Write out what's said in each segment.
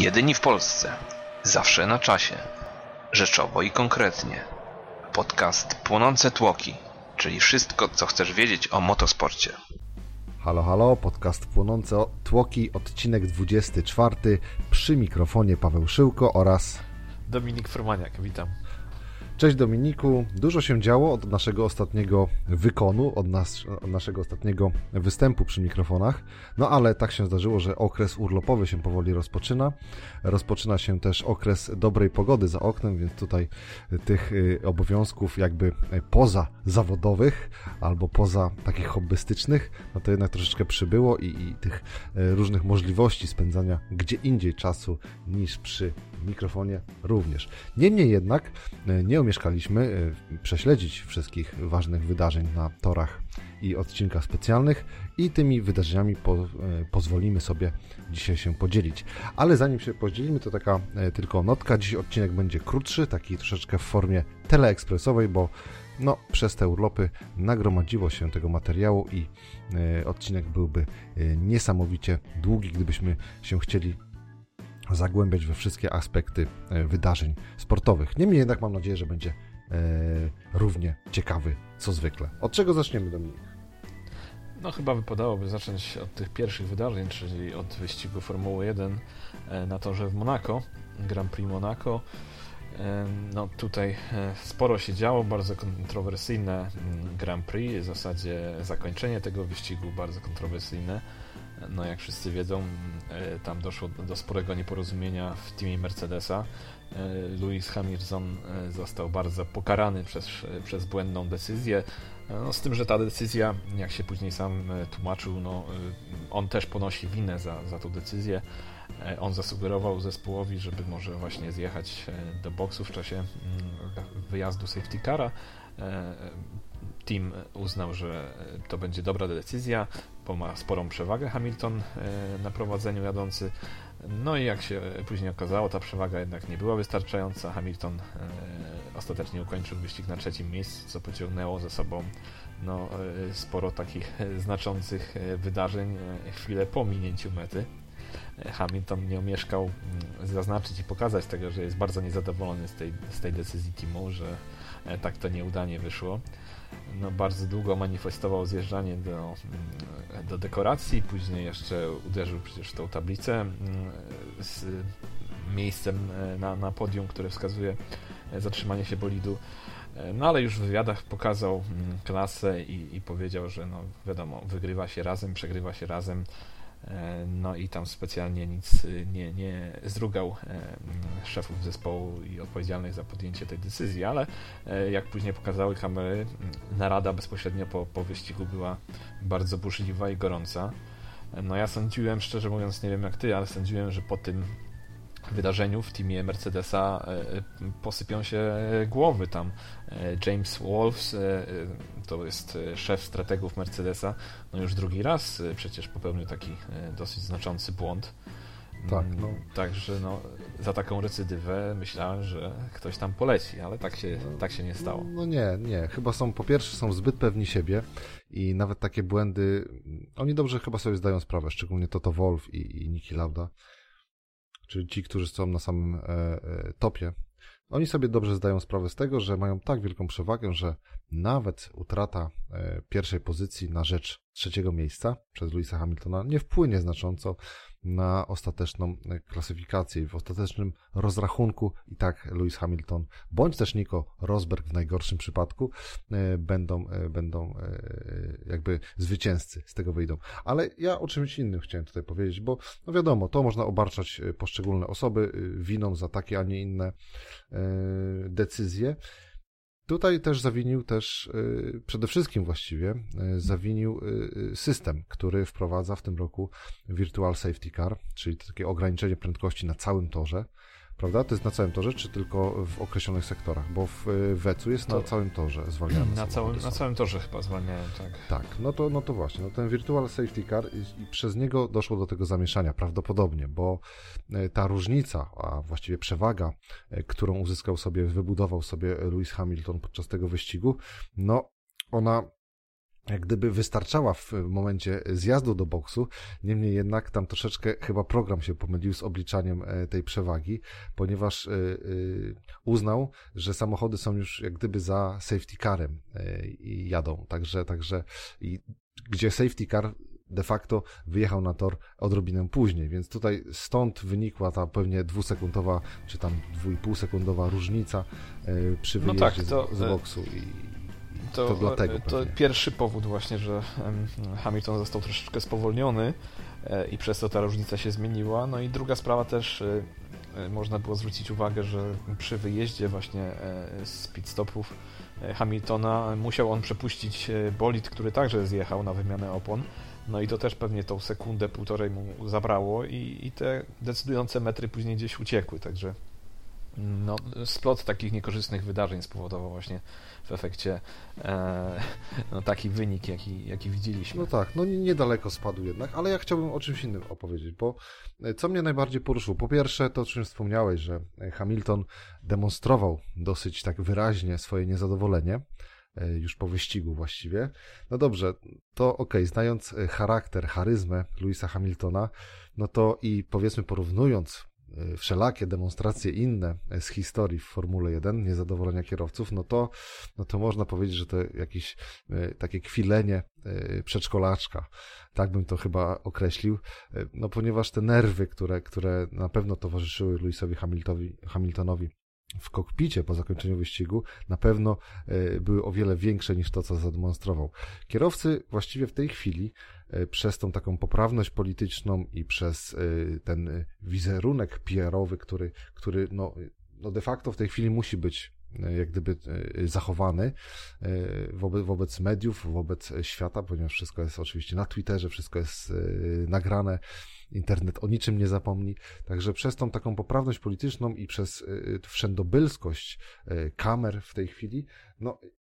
Jedyni w Polsce. Zawsze na czasie. Rzeczowo i konkretnie. Podcast Płonące Tłoki, czyli wszystko, co chcesz wiedzieć o motosporcie. Halo, halo, podcast Płonące Tłoki, odcinek 24. Przy mikrofonie Paweł Szyłko oraz Dominik Formaniak, witam. Cześć Dominiku. Dużo się działo od naszego ostatniego wykonu, od, nas, od naszego ostatniego występu przy mikrofonach. No ale tak się zdarzyło, że okres urlopowy się powoli rozpoczyna. Rozpoczyna się też okres dobrej pogody za oknem, więc tutaj tych y, obowiązków jakby poza zawodowych albo poza takich hobbystycznych, no to jednak troszeczkę przybyło i, i tych y, różnych możliwości spędzania gdzie indziej czasu niż przy mikrofonie również. Niemniej jednak y, nie omieszkaliśmy prześledzić wszystkich ważnych wydarzeń na torach i odcinkach specjalnych i tymi wydarzeniami po, pozwolimy sobie dzisiaj się podzielić. Ale zanim się podzielimy, to taka tylko notka. Dziś odcinek będzie krótszy, taki troszeczkę w formie teleekspresowej, bo no, przez te urlopy nagromadziło się tego materiału i y, odcinek byłby y, niesamowicie długi, gdybyśmy się chcieli zagłębiać we wszystkie aspekty y, wydarzeń sportowych. Niemniej jednak mam nadzieję, że będzie równie ciekawy co zwykle. Od czego zaczniemy, Dominik? No chyba wypadałoby zacząć od tych pierwszych wydarzeń, czyli od wyścigu Formuły 1 na torze w Monako, Grand Prix Monaco. No tutaj sporo się działo, bardzo kontrowersyjne Grand Prix, w zasadzie zakończenie tego wyścigu bardzo kontrowersyjne. No jak wszyscy wiedzą, tam doszło do sporego nieporozumienia w teamie Mercedesa. Lewis Hamilton został bardzo pokarany przez, przez błędną decyzję. No, z tym, że ta decyzja, jak się później sam tłumaczył, no, on też ponosi winę za, za tą decyzję. On zasugerował zespołowi, żeby może właśnie zjechać do boksu w czasie wyjazdu safety cara. Team uznał, że to będzie dobra decyzja, ma sporą przewagę Hamilton na prowadzeniu jadący. No i jak się później okazało, ta przewaga jednak nie była wystarczająca. Hamilton ostatecznie ukończył wyścig na trzecim miejscu, co pociągnęło ze sobą no, sporo takich znaczących wydarzeń chwilę po minięciu mety. Hamilton nie omieszkał zaznaczyć i pokazać tego, że jest bardzo niezadowolony z tej, z tej decyzji teamu, że tak to nieudanie wyszło. No, bardzo długo manifestował zjeżdżanie do, do dekoracji, później jeszcze uderzył przecież w tą tablicę z miejscem na, na podium, które wskazuje zatrzymanie się bolidu. No ale już w wywiadach pokazał klasę i, i powiedział, że no wiadomo, wygrywa się razem, przegrywa się razem. No i tam specjalnie nic nie, nie zdrugał szefów zespołu i odpowiedzialnych za podjęcie tej decyzji, ale jak później pokazały kamery, narada bezpośrednio po, po wyścigu była bardzo burzliwa i gorąca. No ja sądziłem, szczerze mówiąc, nie wiem jak ty, ale sądziłem, że po tym wydarzeniu w teamie Mercedesa posypią się głowy tam. James Wolves to jest szef strategów Mercedesa, no już drugi raz przecież popełnił taki dosyć znaczący błąd. Tak, no. Także no, za taką recydywę myślałem, że ktoś tam poleci, ale tak się, no, tak się nie stało. No nie, nie. Chyba są, po pierwsze są zbyt pewni siebie i nawet takie błędy, oni dobrze chyba sobie zdają sprawę, szczególnie Toto Wolf i, i Niki Lauda, czyli ci, którzy są na samym e, e, topie oni sobie dobrze zdają sprawę z tego, że mają tak wielką przewagę, że nawet utrata e, pierwszej pozycji na rzecz trzeciego miejsca przez Louisa Hamiltona nie wpłynie znacząco na ostateczną e, klasyfikację. W ostatecznym rozrachunku i tak Lewis Hamilton, bądź też Nico Rosberg w najgorszym przypadku e, będą, będą jakby zwycięzcy z tego wyjdą. Ale ja o czymś innym chciałem tutaj powiedzieć, bo no wiadomo, to można obarczać poszczególne osoby winą za takie, a nie inne decyzje. Tutaj też zawinił też, przede wszystkim właściwie, zawinił system, który wprowadza w tym roku Virtual Safety Car, czyli takie ograniczenie prędkości na całym torze prawda? To jest na całym torze, czy tylko w określonych sektorach? Bo w Wecu jest to... na całym torze zwalniane. Na całym, na całym torze chyba zwalniają, tak. Tak, no to, no to właśnie, no ten Virtual Safety Car i, i przez niego doszło do tego zamieszania prawdopodobnie, bo ta różnica, a właściwie przewaga, którą uzyskał sobie, wybudował sobie Lewis Hamilton podczas tego wyścigu, no ona jak gdyby wystarczała w momencie zjazdu do boksu, niemniej jednak tam troszeczkę chyba program się pomylił z obliczaniem e, tej przewagi, ponieważ e, e, uznał, że samochody są już jak gdyby za safety carem i jadą, także, także i gdzie safety car de facto wyjechał na tor odrobinę później, więc tutaj stąd wynikła ta pewnie dwusekundowa, czy tam dwójpółsekundowa różnica przy wyjeździe no tak, to, z, z boksu i to, to dlatego. To pierwszy powód właśnie, że Hamilton został troszeczkę spowolniony e, i przez to ta różnica się zmieniła. No i druga sprawa też e, e, można było zwrócić uwagę, że przy wyjeździe właśnie z pit stopów Hamiltona musiał on przepuścić bolid, który także zjechał na wymianę opon. No i to też pewnie tą sekundę, półtorej mu zabrało i, i te decydujące metry później gdzieś uciekły, także no, splot takich niekorzystnych wydarzeń spowodował właśnie w efekcie e, no, taki wynik, jaki, jaki widzieliśmy. No tak, no niedaleko spadł jednak, ale ja chciałbym o czymś innym opowiedzieć, bo e, co mnie najbardziej poruszyło? Po pierwsze, to o czym wspomniałeś, że Hamilton demonstrował dosyć tak wyraźnie swoje niezadowolenie e, już po wyścigu właściwie. No dobrze, to okay, znając charakter, charyzmę Louisa Hamiltona, no to i powiedzmy porównując wszelakie demonstracje inne z historii w Formule 1, niezadowolenia kierowców, no to, no to można powiedzieć, że to jakieś y, takie kwilenie y, przedszkolaczka. Tak bym to chyba określił. No ponieważ te nerwy, które, które na pewno towarzyszyły Lewisowi Hamiltonowi w kokpicie po zakończeniu wyścigu na pewno były o wiele większe niż to, co zademonstrował. Kierowcy właściwie w tej chwili E, przez tą taką poprawność polityczną i przez e, ten wizerunek PR-owy, który, który no, no de facto w tej chwili musi być e, jak gdyby zachowany wobec, wobec mediów, wobec świata, ponieważ wszystko jest oczywiście na Twitterze, wszystko jest nagrane, internet o niczym nie zapomni. Także przez tą taką poprawność polityczną i przez wszędobylskość kamer w tej chwili, no, no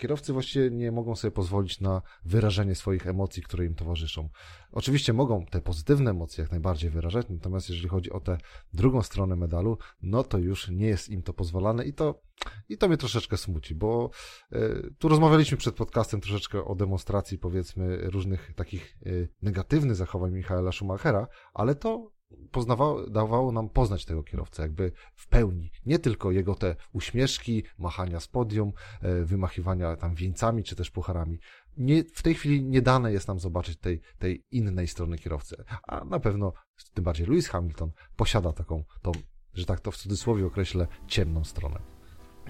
kierowcy właściwie nie mogą sobie pozwolić na wyrażenie swoich emocji, które im towarzyszą. Oczywiście mogą te pozytywne emocje jak najbardziej wyrażać, natomiast jeżeli chodzi o tę drugą stronę medalu, no to już nie jest im to pozwalane i to, i to mnie troszeczkę smuci, bo y, tu rozmawialiśmy przed podcastem troszeczkę o demonstracji powiedzmy różnych takich y, negatywnych zachowań Michaela Schumachera, ale to poznawało, dawało nam poznać tego kierowcę jakby w pełni. Nie tylko jego te uśmieszki, machania z podium, e, wymachiwania tam wieńcami czy też pucharami. Nie, w tej chwili nie dane jest nam zobaczyć tej, tej innej strony kierowcy. A na pewno, tym bardziej Lewis Hamilton posiada taką, tą, że tak to w cudzysłowie określę, ciemną stronę.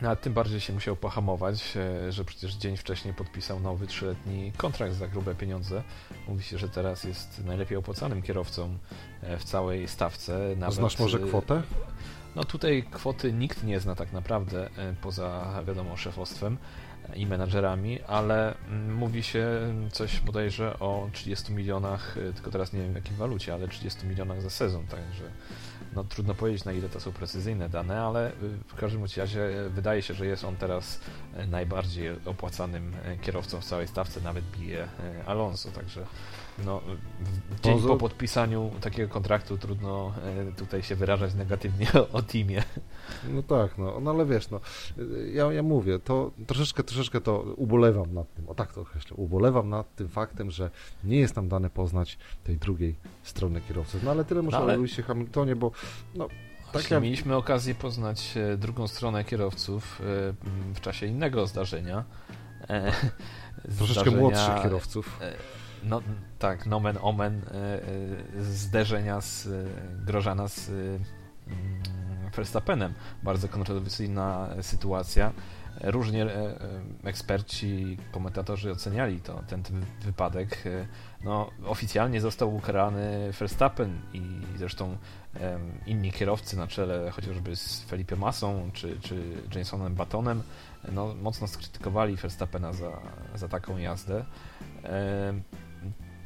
No, a tym bardziej się musiał pohamować, e, że przecież dzień wcześniej podpisał nowy trzyletni kontrakt za grube pieniądze. Mówi się, że teraz jest najlepiej opłacanym kierowcą e, w całej stawce. Nawet... Znasz może e, kwotę? No tutaj kwoty nikt nie zna tak naprawdę, poza wiadomo szefostwem i menadżerami, ale mm, mówi się coś bodajże o 30 milionach, tylko teraz nie wiem w jakiej walucie, ale 30 milionach za sezon, także no trudno powiedzieć na ile to są precyzyjne dane, ale y, w każdym razie y, wydaje się, że jest on teraz y, najbardziej opłacanym kierowcą w całej stawce, nawet bije Alonso, także no, dzień po podpisaniu takiego kontraktu trudno tutaj się wyrażać negatywnie o teamie. No tak, no, no ale wiesz, no, ja, ja mówię, to troszeczkę, troszeczkę to ubolewam nad tym, o tak to określę, ubolewam nad tym faktem, że nie jest nam dane poznać tej drugiej strony kierowcy. No ale tyle muszę no, ale... o Lewisie Hamiltonie, bo no, tak ja... Mieliśmy okazję poznać e, drugą stronę kierowców e, w czasie innego zdarzenia. E, troszeczkę zdarzenia, młodszych kierowców. No tak, nomen omen zderzenia z Grożana z mm, Verstappenem. Bardzo kontrowersyjna sytuacja. Różnie eksperci, komentatorzy oceniali to, ten wypadek. No, oficjalnie został ukarany Verstappen i zresztą inni kierowcy na czele chociażby z Felipe Massą czy, czy Jasonem Batonem no, mocno skrytykowali Verstappena za, za taką jazdę.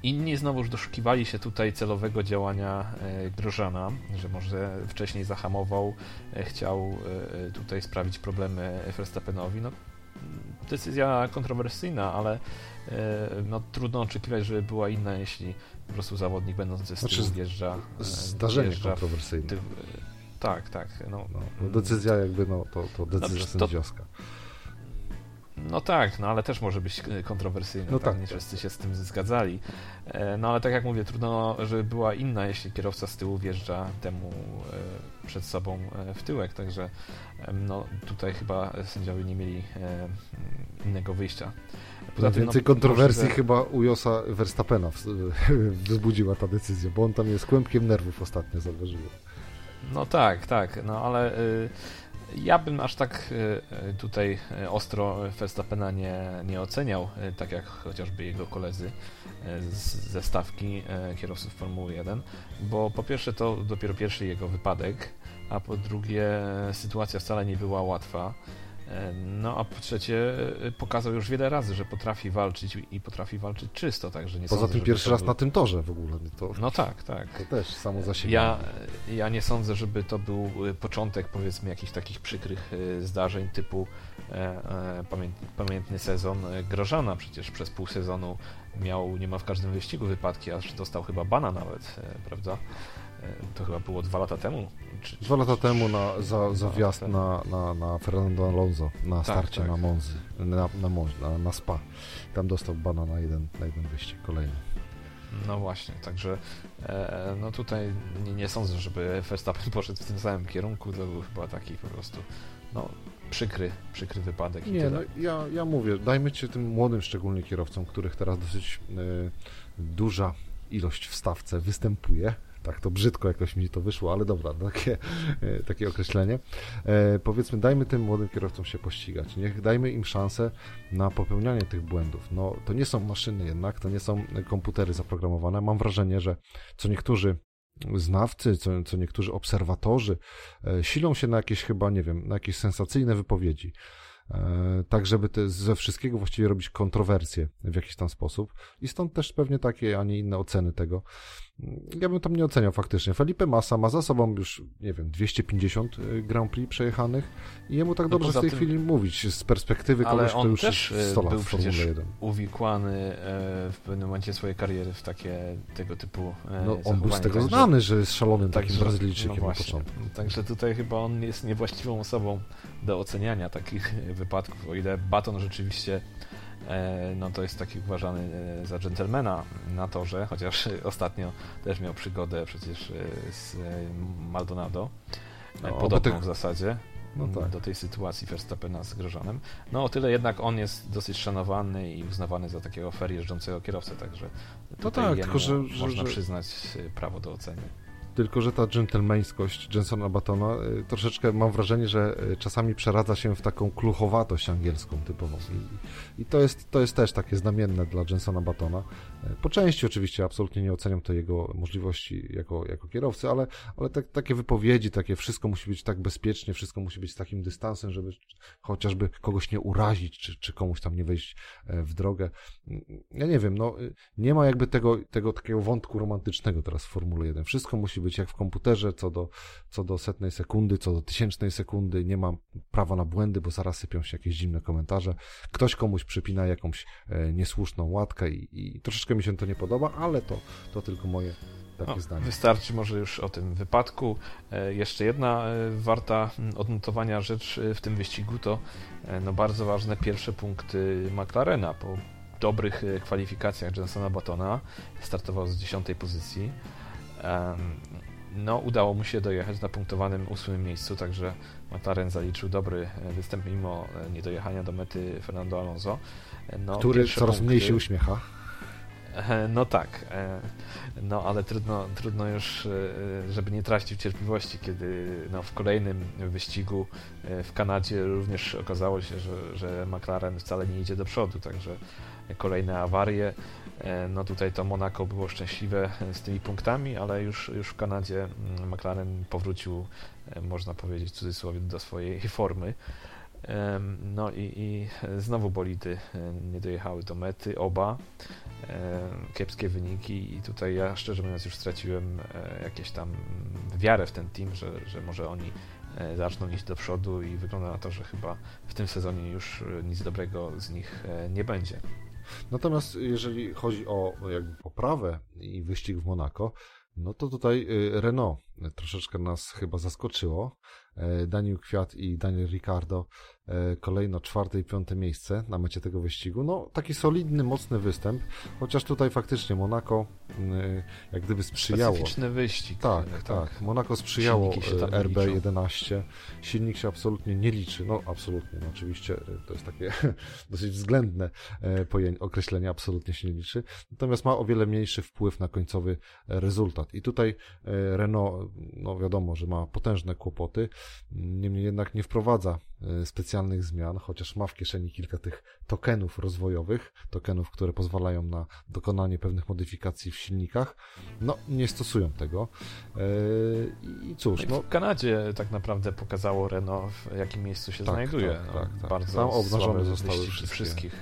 Inni znowuż doszukiwali się tutaj celowego działania e, Grożana, że może wcześniej zahamował, e, chciał e, tutaj sprawić problemy Verstappenowi. No, decyzja kontrowersyjna, ale no, trudno oczekiwać, żeby była inna, jeśli po prostu zawodnik będący z tyłu znaczy, wjeżdża... Zdarzenie wjeżdża kontrowersyjne. Tak, tak. No, no, decyzja jakby, no, to, to decyzja no, sędziowska. No tak, no ale też może być kontrowersyjny, no tak, tak, nie wszyscy się z tym zgadzali. No ale tak jak mówię, trudno, żeby była inna, jeśli kierowca z tyłu wjeżdża temu przed sobą w tyłek, także no tutaj chyba sędziowie nie mieli innego wyjścia. Poza Najwięcej no, kontrowersji że... chyba u Josa Verstappena wzbudziła ta decyzja, bo on tam jest kłębkiem nerwów ostatnio, zauważyłem. No tak, tak, no ale y, ja bym aż tak y, tutaj ostro Verstappena nie, nie oceniał, tak jak chociażby jego koledzy ze stawki kierowców Formuły 1, bo po pierwsze to dopiero pierwszy jego wypadek, a po drugie sytuacja wcale nie była łatwa. E, no a po trzecie e, pokazał już wiele razy, że potrafi walczyć i potrafi walczyć czysto, także nie Poza sądzę, tym pierwszy raz był... na tym torze w ogóle. To, no tak, tak. To też samo za siebie. Ja, ja nie sądzę, żeby to był e, początek powiedzmy jakichś takich przykrych zdarzeń typu e, pamiętny sezon Grożana, przecież przez pół sezonu miał niemal w każdym wyścigu wypadki, aż dostał chyba bana nawet, prawda? To chyba było dwa lata temu. Czy, dwa lata temu na, za, za wjazd na, na, na Fernando Alonso, na tak, starcie tak. na Monzy, na, na, na, na Spa. Tam dostał bana na jeden, na jeden wyścig kolejny. No właśnie, także e, no tutaj nie, nie sądzę, żeby Verstappen poszedł w tym samym kierunku, to był chyba taki po prostu no, przykry, przykry wypadek. Nie, no ja, ja mówię, dajmy ci tym młodym szczególnie kierowcom, których teraz dosyć y, duża ilość w stawce występuje, tak to brzydko jakoś mi to wyszło, ale dobra, takie, e, takie określenie. E, powiedzmy, dajmy tym młodym kierowcom się pościgać. Niech dajmy im szansę na popełnianie tych błędów. No, to nie są maszyny jednak, to nie są komputery zaprogramowane. Mam wrażenie, że co niektórzy znawcy, co, co niektórzy obserwatorzy e, silą się na jakieś chyba, nie wiem, na jakieś sensacyjne wypowiedzi. Tak żeby te, ze wszystkiego właściwie robić kontrowersje w jakiś tam sposób i stąd też pewnie takie, a nie inne oceny tego. Ja bym tam nie oceniał faktycznie. Felipe Massa ma za sobą już, nie wiem, 250 y, Grand Prix przejechanych i jemu tak no dobrze w tej tym... chwili mówić z perspektywy kogoś, kto już też jest 100 lat był w Formule 1. uwikłany e, w pewnym momencie swojej kariery w takie tego typu e, No on był z tego także, znany, że jest szalonym także, takim Brazylijczykiem no na początku. Także tutaj chyba on jest niewłaściwą osobą do oceniania takich wypadków, o ile Baton rzeczywiście E, no to jest taki uważany e, za dżentelmena na torze, chociaż ostatnio też miał przygodę przecież e, z Maldonado, no, podobną w zasadzie. No tak. do tej sytuacji Verstappena z Grożanem. No o tyle jednak on jest dosyć szanowany i uznawany za takiego fair jeżdżącego kierowcę, także no tak, tylko że, można że... przyznać prawo do oceny. Tylko, że ta dżentelmeńskość Jensona Batona y, troszeczkę mam wrażenie, że y, czasami przeradza się w taką kluchowatość angielską typową. I, i to, jest, to jest też takie znamienne dla Jensona Batona. Y, po części oczywiście absolutnie nie oceniam to jego możliwości jako, jako kierowcy, ale, ale te, takie wypowiedzi, takie wszystko musi być tak bezpiecznie, wszystko musi być z takim dystansem, żeby chociażby kogoś nie urazić, czy, czy komuś tam nie wejść e, w drogę. Ja nie wiem, no nie ma jakby tego, tego takiego wątku romantycznego teraz w Formule 1. Wszystko musi być jak w komputerze, co do, co do setnej sekundy, co do tysięcznej sekundy, nie ma prawa na błędy, bo zaraz sypią się jakieś zimne komentarze. Ktoś komuś przypina jakąś e, niesłuszną łatkę i, i troszeczkę mi się to nie podoba, ale to, to tylko moje takie zdanie. Wystarczy może już o tym wypadku. E, jeszcze jedna e, warta odnotowania rzecz w tym wyścigu to no bardzo ważne pierwsze punkty McLarena po dobrych kwalifikacjach Jensona Battona. Startował z dziesiątej pozycji no, udało mu się dojechać na punktowanym ósmym miejscu, także McLaren zaliczył dobry e, występ mimo e, niedojechania do mety Fernando Alonso. E, no, Który coraz punkty... mniej się uśmiecha. No tak, no ale trudno, trudno już, żeby nie tracić cierpliwości, kiedy no, w kolejnym wyścigu w Kanadzie również okazało się, że, że McLaren wcale nie idzie do przodu, także kolejne awarie. E, no tutaj to Monaco było szczęśliwe z tymi punktami, ale już, już w Kanadzie mm, McLaren powrócił, e, można powiedzieć w cudzysłowie, do swojej formy. No i, i znowu bolidy e, nie dojechały do mety, oba. Kiepskie wyniki i tutaj ja szczerze mówiąc już straciłem jakieś tam wiarę w ten team, że, że może oni zaczną iść do przodu i wygląda na to, że chyba w tym sezonie już nic dobrego z nich nie będzie. Natomiast jeżeli chodzi o jakby poprawę i wyścig w Monako, no to tutaj Renault troszeczkę nas chyba zaskoczyło. Daniel Kwiat i Daniel Ricardo kolejno czwarte i piąte miejsce na mecie tego wyścigu. No, taki solidny, mocny występ, chociaż tutaj faktycznie Monaco jak gdyby sprzyjało. Specyficzny wyścig. Tak, tak. tak. Monaco sprzyjało RB11. Silnik się absolutnie nie liczy. No, absolutnie. No, oczywiście to jest takie dosyć względne określenie, absolutnie się nie liczy. Natomiast ma o wiele mniejszy wpływ na końcowy rezultat. I tutaj Renault, no wiadomo, że ma potężne kłopoty, niemniej jednak nie wprowadza e, specjalnych zmian, chociaż ma w kieszeni kilka tych tokenów rozwojowych, tokenów, które pozwalają na dokonanie pewnych modyfikacji w silnikach. No, nie stosują tego. E, I cóż, no... W Kanadzie tak naprawdę pokazało Renault, w jakim miejscu się tak, znajduje. Tak, tak, tak. Bardzo Tam obnażone zostały wszystkie. wszystkich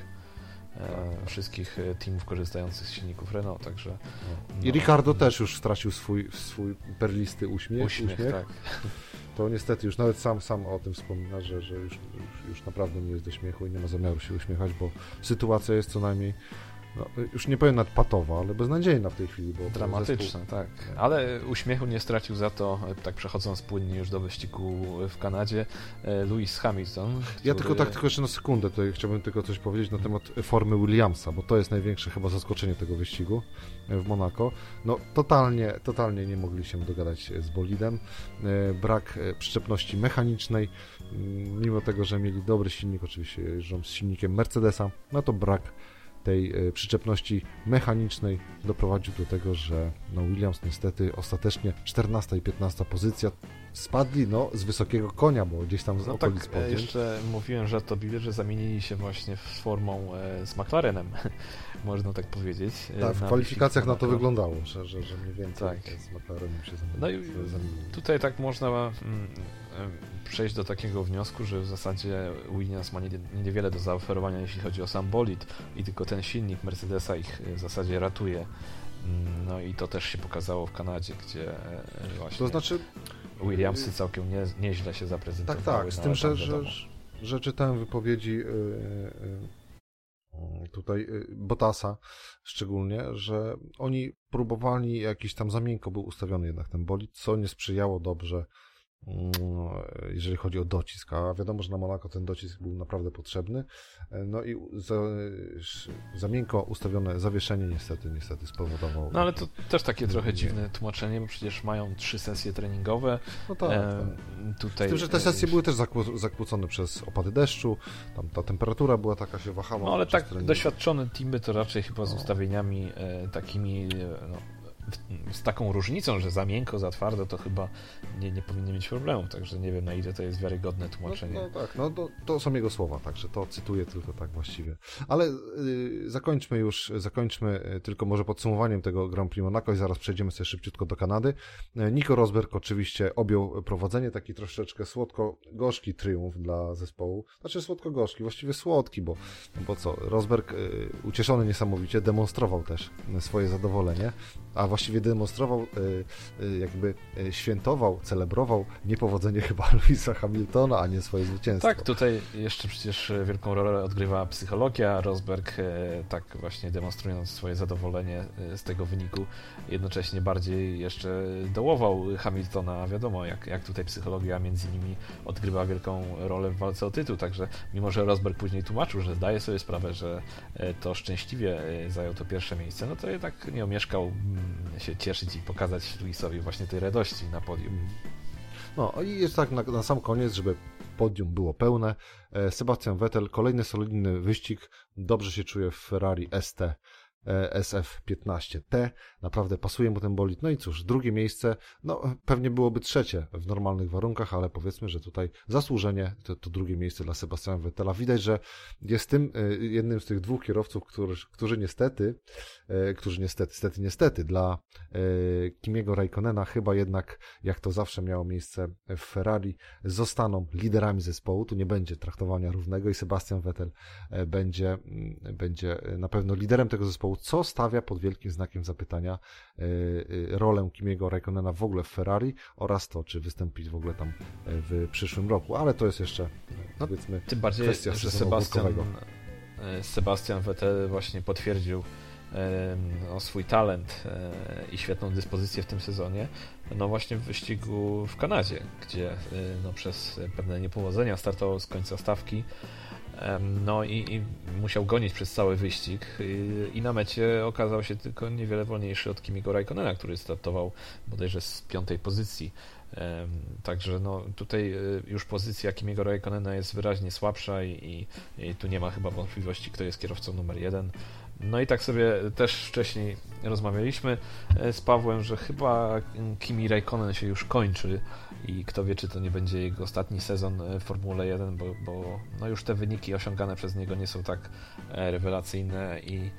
e, wszystkich teamów korzystających z silników Renault, także... No. I Ricardo też już stracił swój, swój perlisty uśmiech. Uśmiech, uśmiech. tak to niestety już nawet sam, sam o tym wspomina, że, że już, już, już naprawdę nie jest do śmiechu i nie ma zamiaru się uśmiechać, bo sytuacja jest co najmniej no, już nie powiem nadpatowa, ale beznadziejna w tej chwili. Bo Dramatyczna, zespół... tak. Ale uśmiechu nie stracił za to, tak przechodząc płynnie już do wyścigu w Kanadzie, e, Lewis Hamilton. Który... Ja tylko tak, tylko jeszcze na sekundę tutaj chciałbym tylko coś powiedzieć na temat formy Williamsa, bo to jest największe chyba zaskoczenie tego wyścigu e, w Monako. No totalnie, totalnie nie mogli się dogadać z bolidem. E, brak przyczepności mechanicznej, mm, mimo tego, że mieli dobry silnik, oczywiście jeżdżą z silnikiem Mercedesa, no to brak tej e, przyczepności mechanicznej doprowadził do tego, że no Williams niestety ostatecznie 14 i 15 pozycja spadli no, z wysokiego konia, bo gdzieś tam z no okolic tak, jeszcze mówiłem, że to że zamienili się właśnie z formą e, z McLarenem, można tak powiedzieć. E, tak, w kwalifikacjach na to wyglądało, że, że, że mniej więcej tak. z McLarenem się zamienili. No i tutaj tak można mm, przejść do takiego wniosku, że w zasadzie Williams ma niewiele do zaoferowania, jeśli chodzi o sam bolid i tylko ten silnik Mercedesa ich w zasadzie ratuje. Mm, no i to też się pokazało w Kanadzie, gdzie e, właśnie to znaczy, Williamsy całkiem nie, nieźle się zaprezentowały. Tak, tak, z tym, że, że, że czytałem wypowiedzi yy, yy, tutaj Botasa szczególnie, że oni próbowali, jakiś tam za miękko był ustawiony jednak ten bolid, co nie sprzyjało dobrze jeżeli chodzi o docisk, a wiadomo, że na Monaco ten docisk był naprawdę potrzebny. No i za, za miękko ustawione zawieszenie niestety, niestety spowodowało. No ale to też takie trochę dziwne tłumaczenie, bo przecież mają trzy sesje treningowe. No tak. E, tak. Tutaj... Z tym, że te sesje były też zakłócone przez opady deszczu, tam ta temperatura była taka, się wahała. No ale tak trening. doświadczone teamy to raczej chyba z no. ustawieniami e, takimi no, z taką różnicą, że za miękko, za twardo, to chyba nie, nie powinny mieć problemów, także nie wiem na ile to jest wiarygodne tłumaczenie. No, no tak, no to, to są jego słowa, także to cytuję tylko tak właściwie. Ale y, zakończmy już, zakończmy y, tylko może podsumowaniem tego Grand Prix Monaco i zaraz przejdziemy sobie szybciutko do Kanady. Y, Nico Rosberg oczywiście objął prowadzenie, taki troszeczkę słodko-gorzki triumf dla zespołu. Znaczy słodko-gorzki, właściwie słodki, bo, bo co, Rosberg y, ucieszony niesamowicie demonstrował też swoje zadowolenie, a właściwie demonstrował, e, e, jakby e, świętował, celebrował niepowodzenie chyba Louisa Hamiltona, a nie swoje zwycięstwo. Tak, tutaj jeszcze przecież wielką rolę odgrywa psychologia. Rosberg tak właśnie demonstrując swoje zadowolenie z tego wyniku, jednocześnie bardziej jeszcze dołował Hamiltona, wiadomo, jak, jak tutaj psychologia między nimi odgrywa wielką rolę w walce o tytuł, także mimo, że Rosberg później tłumaczył, że zdaje sobie sprawę, że to szczęśliwie zajął to pierwsze miejsce, no to jednak nie omieszkał mm, się cieszyć i pokazać Luisowi właśnie tej radości na podium. No i jest tak na, na sam koniec, żeby podium było pełne. E, Sebastian Vettel, kolejny solidny wyścig, dobrze się czuje w Ferrari ST E, SF15T. Naprawdę pasuje mu ten bolid. No i cóż, drugie miejsce, no pewnie byłoby trzecie w normalnych warunkach, ale powiedzmy, że tutaj zasłużenie to, to drugie miejsce dla Sebastiana Vettela. Widać, że jest tym e, jednym z tych dwóch kierowców, którzy, którzy niestety, e, którzy niestety, niestety, niestety dla Kimiego Raikkonena chyba jednak, jak to zawsze miało miejsce w Ferrari, zostaną liderami zespołu. Tu nie będzie traktowania równego i Sebastian Vettel będzie, będzie na pewno liderem tego zespołu co stawia pod wielkim znakiem zapytania e, e, rolę Kimiego Raikkonena w ogóle w Ferrari oraz to, czy wystąpić w ogóle tam e, w przyszłym roku, ale to jest jeszcze no, powiedzmy tym bardziej, kwestia że Sebastian, Sebastian Vettel właśnie potwierdził o swój talent i świetną dyspozycję w tym sezonie, no właśnie w wyścigu w Kanadzie, gdzie no przez pewne niepowodzenia startował z końca stawki, no i, i, musiał gonić przez cały wyścig i na mecie okazał się tylko niewiele wolniejszy od Kimigo Raikkonena, który startował bodajże z piątej pozycji. Także no, tutaj e, już pozycja Kimiego Raikkonena jest wyraźnie słabsza i, i, tu nie ma chyba wątpliwości, kto jest kierowcą numer jeden. No i tak sobie też wcześniej rozmawialiśmy e, z Pawłem, że chyba Kimi Raikkonen się już kończy i kto wie, czy to nie będzie jego ostatni sezon e, w Formule 1, bo, bo no już te wyniki osiągane przez niego nie są tak e, rewelacyjne i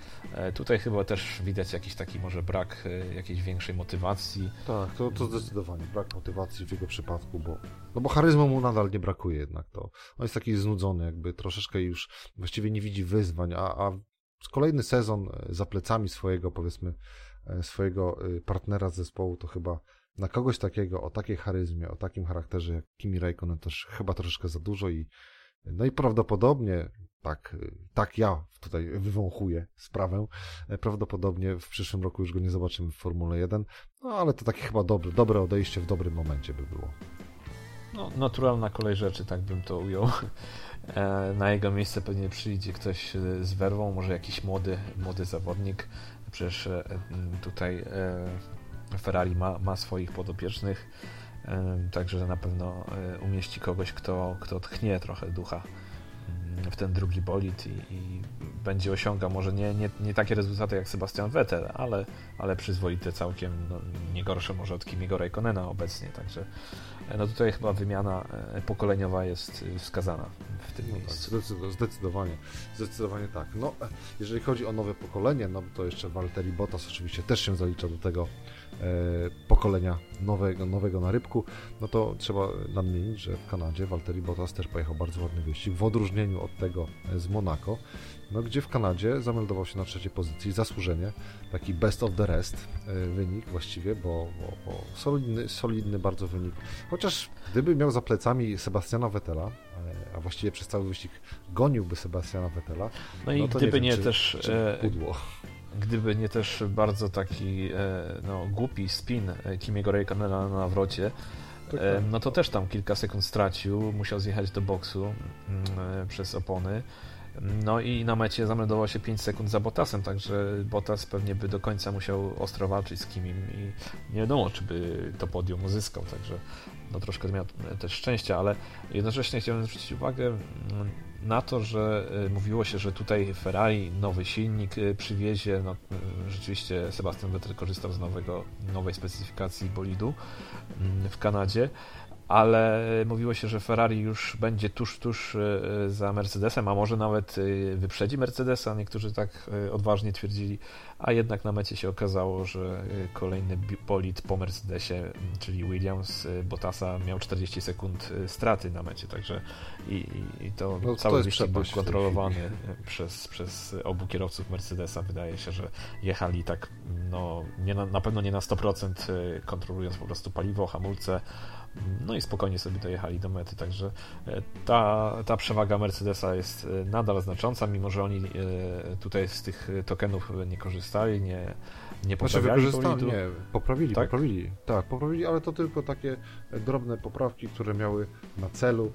tutaj chyba też widać jakiś taki może brak jakiejś większej motywacji. Tak, to, to zdecydowanie brak motywacji w jego przypadku, bo no bo charyzmu mu nadal nie brakuje jednak to. On jest taki znudzony, jakby troszeczkę już właściwie nie widzi wyzwań, a, a kolejny sezon e, za plecami swojego, powiedzmy, e, swojego e, partnera z zespołu, to chyba na kogoś takiego, o takiej charyzmie, o takim charakterze jak Kimi Raikkonen też chyba troszeczkę za dużo i no i prawdopodobnie, tak, tak ja tutaj wywąchuję sprawę, prawdopodobnie w przyszłym roku już go nie zobaczymy w Formule 1, no ale to takie chyba dobre, dobre odejście w dobrym momencie by było. No, naturalna kolej rzeczy, tak bym to ujął. E, na jego miejsce pewnie przyjdzie ktoś e, z werwą, może jakiś młody, młody zawodnik. Przecież e, tutaj Ferrari ma, ma swoich podopiecznych, także na pewno umieści kogoś, kto, kto tchnie trochę ducha w ten drugi bolid i, i będzie osiągał może nie, nie, nie, takie rezultaty jak Sebastian Vettel, ale, ale przyzwoite całkiem, no, nie gorsze może od Kimiego Raikkonena obecnie, także no tutaj chyba wymiana e, pokoleniowa jest e, wskazana w tym no miejscu. Tak, zdecydowanie, zdecydowanie tak. No, jeżeli chodzi o nowe pokolenie, no to jeszcze Walteri Bottas oczywiście też się zalicza do tego e, pokolenia nowego, nowego na rybku, no to trzeba nadmienić, że w Kanadzie Walteri Bottas też pojechał bardzo ładny wyścig, w odróżnieniu od tego z Monaco, no, gdzie w Kanadzie zameldował się na trzeciej pozycji zasłużenie, taki best of the rest e, wynik właściwie, bo, bo, bo solidny, solidny bardzo wynik. Chociaż gdyby miał za plecami Sebastiana Vettela, e, a właściwie przez cały wyścig goniłby Sebastiana Vettela, no, i no gdyby nie, wiem, nie czy, też czy e, pudło. Gdyby nie też bardzo taki no, głupi spin Kimiego Raikkonena na nawrocie, tak, tak. no to też tam kilka sekund stracił, musiał zjechać do boksu mm, przez opony. No i na mecie zameldował się 5 sekund za Bottasem, także Bottas pewnie by do końca musiał ostro walczyć z Kimim i nie wiadomo, czy by to podium uzyskał, także no troszkę miał też szczęścia, ale jednocześnie chciałem zwrócić uwagę mm, na to, że y, mówiło się, że tutaj Ferrari nowy silnik y, przywiezie. No, y, rzeczywiście Sebastian Vettel korzystał z nowego, nowej specyfikacji bolidu mm, w Kanadzie ale mówiło się, że Ferrari już będzie tuż, tuż e, za Mercedesem, a może nawet e, wyprzedzi Mercedesa, niektórzy tak e, odważnie twierdzili, a jednak na mecie się okazało, że kolejny bolid po Mercedesie, czyli Williams Bottasa miał 40 sekund straty na mecie, także i, i to no, cały wyścig był kontrolowany przez, przez obu kierowców Mercedesa. Wydaje się, że jechali tak, no, nie na, na pewno nie na 100% kontrolując po prostu paliwo, hamulce, no i spokojnie sobie dojechali do mety, także e, ta, ta przewaga Mercedesa jest e, nadal znacząca, mimo że oni e, tutaj z tych tokenów nie korzystali, nie, nie znaczy, poprawiali znaczy, Nie, poprawili, tak? poprawili. Tak, poprawili, ale to tylko takie drobne poprawki, które miały na celu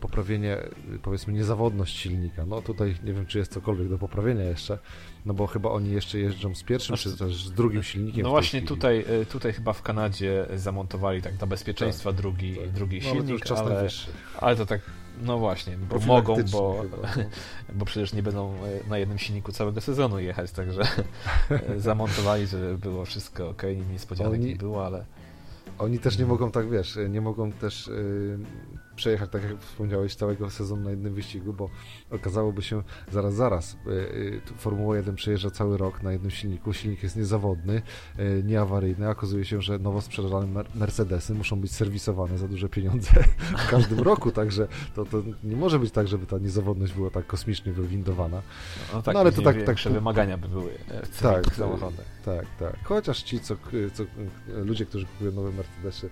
poprawienie, powiedzmy, niezawodność silnika. No tutaj nie wiem, czy jest cokolwiek do poprawienia jeszcze, no bo chyba oni jeszcze jeżdżą z pierwszym, znaczy, czy też z drugim silnikiem. No właśnie tutaj, e, tutaj chyba w Kanadzie zamontowali tak dla bezpieczeństwa tak, drugi, tak. drugi no, silnik, ale, ale to tak no właśnie, bo mogą, bo, chyba, no. bo przecież nie będą e, na jednym silniku całego sezonu jechać, także e, zamontowali, żeby było wszystko ok, niespodzianek Oni... nie było, ale... Oni też nie mogą tak, wiesz, nie mogą też yy, przejechać, tak jak wspomniałeś, całego sezonu na jednym wyścigu, bo okazałoby się zaraz, zaraz. Y, y, Formuła 1 przejeżdża cały rok na jednym silniku, silnik jest niezawodny, y, nieawaryjny, okazuje się, że nowo sprzedane Mercedesy muszą być serwisowane za duże pieniądze w każdym roku, także to, to nie może być tak, żeby ta niezawodność była tak kosmicznie wywindowana. No, tak, no ale to tak, tak wymagania by były w tak, samochodach. Tak, tak. Chociaż ci, co, co ludzie, którzy kupują nowe Mercedesy,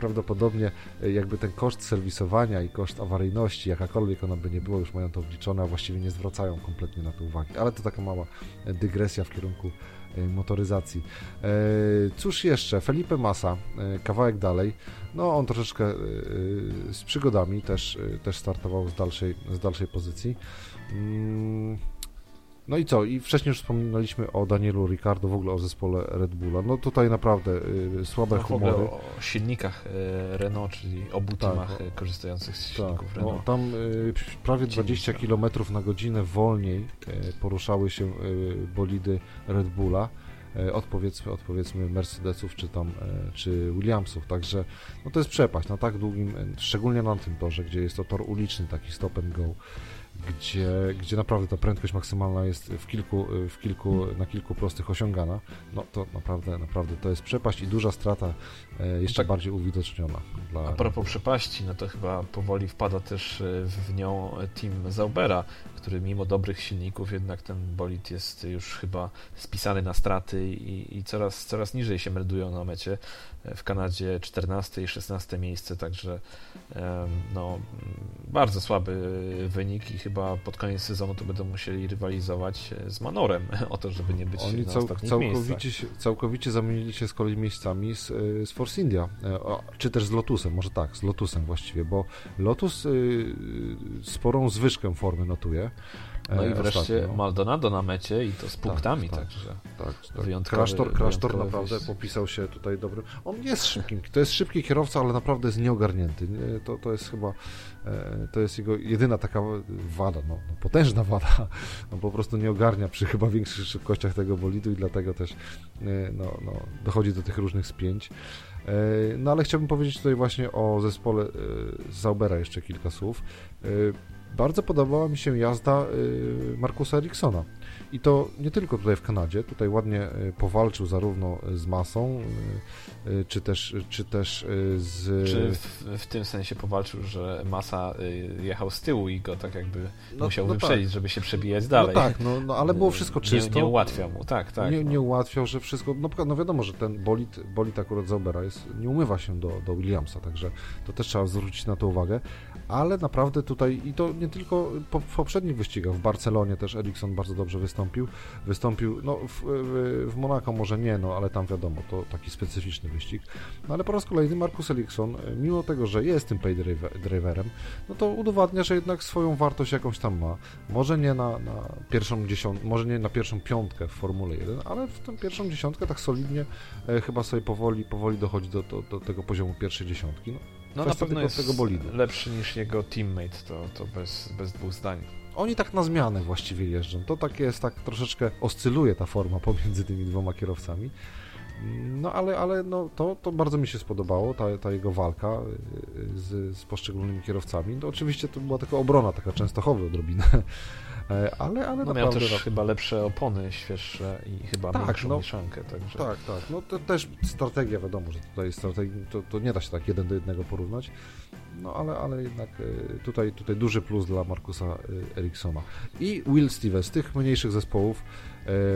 prawdopodobnie jakby ten koszt serwisowania i koszt awaryjności, jakakolwiek ona by nie była, już mają to wliczone, a właściwie nie zwracają kompletnie na to uwagi. Ale to taka mała dygresja w kierunku motoryzacji. Cóż jeszcze? Felipe Massa, kawałek dalej. No, on troszeczkę z przygodami też, też startował z dalszej, z dalszej pozycji. No i co? I wcześniej już wspominaliśmy o Danielu Ricardo, w ogóle o zespole Red Bulla. No tutaj naprawdę y, słabe no, humory. o silnikach y, Renault, czyli obu tak, teamach y, korzystających z silników tak, Renault. No, tam y, prawie 20 km na godzinę wolniej y, poruszały się y, bolidy Red Bulla od powiedzmy, od powiedzmy Mercedesów czy tam czy Williamsów, także no to jest przepaść na tak długim, szczególnie na tym torze, gdzie jest to tor uliczny, taki stop and go gdzie, gdzie naprawdę ta prędkość maksymalna jest w kilku, w kilku, na kilku prostych osiągana, no to naprawdę, naprawdę to jest przepaść i duża strata e, jeszcze tak. bardziej uwidoczniona. Dla... A propos przepaści, no to chyba powoli wpada też e, w nią team Zaubera, który mimo dobrych silników jednak ten bolid jest już chyba spisany na straty i, i coraz, coraz niżej się meldują na mecie. W Kanadzie 14 i 16 miejsce, także no, bardzo słaby wynik i chyba pod koniec sezonu to będą musieli rywalizować z Manorem o to, żeby nie być Oni na cał, całkowicie, się, całkowicie zamienili się z kolei miejscami z, e, z Force India, e, czy też z Lotusem, może tak, z Lotusem właściwie, bo Lotus sporą zwyżkę formy notuje. No i e, wreszcie ostatnio. Maldonado na mecie i to z tak, punktami, tak, także tak, tak. wyjątkowy Krasztor, Krasztor naprawdę wyjście. popisał się tutaj dobrym. On jest szybkim, to jest szybki kierowca, ale naprawdę jest nieogarnięty. To, to jest chyba, e, to jest jego jedyna taka wada, no, no, potężna wada. No, po prostu nie ogarnia przy chyba większych szybkościach tego bolidu i dlatego też e, no, no, dochodzi do tych różnych spięć. No ale chciałbym powiedzieć tutaj właśnie o zespole Zaubera jeszcze kilka słów bardzo podobała mi się jazda y, Markusa Eriksona. I to nie tylko tutaj w Kanadzie, tutaj ładnie y, powalczył zarówno z masą, y, czy też, czy też z... Czy w, w tym sensie powalczył, że masa jechał z tyłu i go tak jakby no, musiał no wyprzedzić, tak. żeby się przebijać dalej. No tak, no, no ale było wszystko czysto. Nie, nie ułatwiał mu, tak, tak. Nie, no. nie ułatwiał, że wszystko, no, no wiadomo, że ten bolid, bolid akurat Zaubera jest, nie umywa się do, do Williamsa, także to też trzeba zwrócić na to uwagę, ale naprawdę tutaj, i to nie tylko w poprzednich wyścigach, w Barcelonie też Ericsson bardzo dobrze wystąpił, wystąpił, no w, w, Monako może nie, no ale tam wiadomo, to taki specyficzny wyścig, no ale po raz kolejny Markus Ericsson, mimo tego, że jest tym pay driverem, no to udowadnia, że jednak swoją wartość jakąś tam ma, może nie na, na pierwszą dziesiątkę, może nie na pierwszą piątkę w Formule 1, ale w tę pierwszą dziesiątkę tak solidnie e, chyba sobie powoli, powoli dochodzi do, do, do tego poziomu pierwszej dziesiątki, no. No na pewno jest tego bolidu. lepszy niż jego teammate, to, to bez, bez dwóch zdań. Oni tak na zmianę właściwie jeżdżą. To tak jest, tak troszeczkę oscyluje ta forma pomiędzy tymi dwoma kierowcami. No ale, ale no, to, to bardzo mi się spodobało, ta, ta jego walka y, z, z poszczególnymi kierowcami. No, oczywiście to była taka obrona, taka częstochowa odrobinę, ale, ale no miał też chyba lepsze opony świeższe i chyba tak, większą no, mieszankę. Także... Tak, tak. No to też strategia, wiadomo, że tutaj strategia, to, to nie da się tak jeden do jednego porównać, no ale, ale jednak e, tutaj, tutaj duży plus dla Markusa e, Eriksona. I Will Stevens, z tych mniejszych zespołów,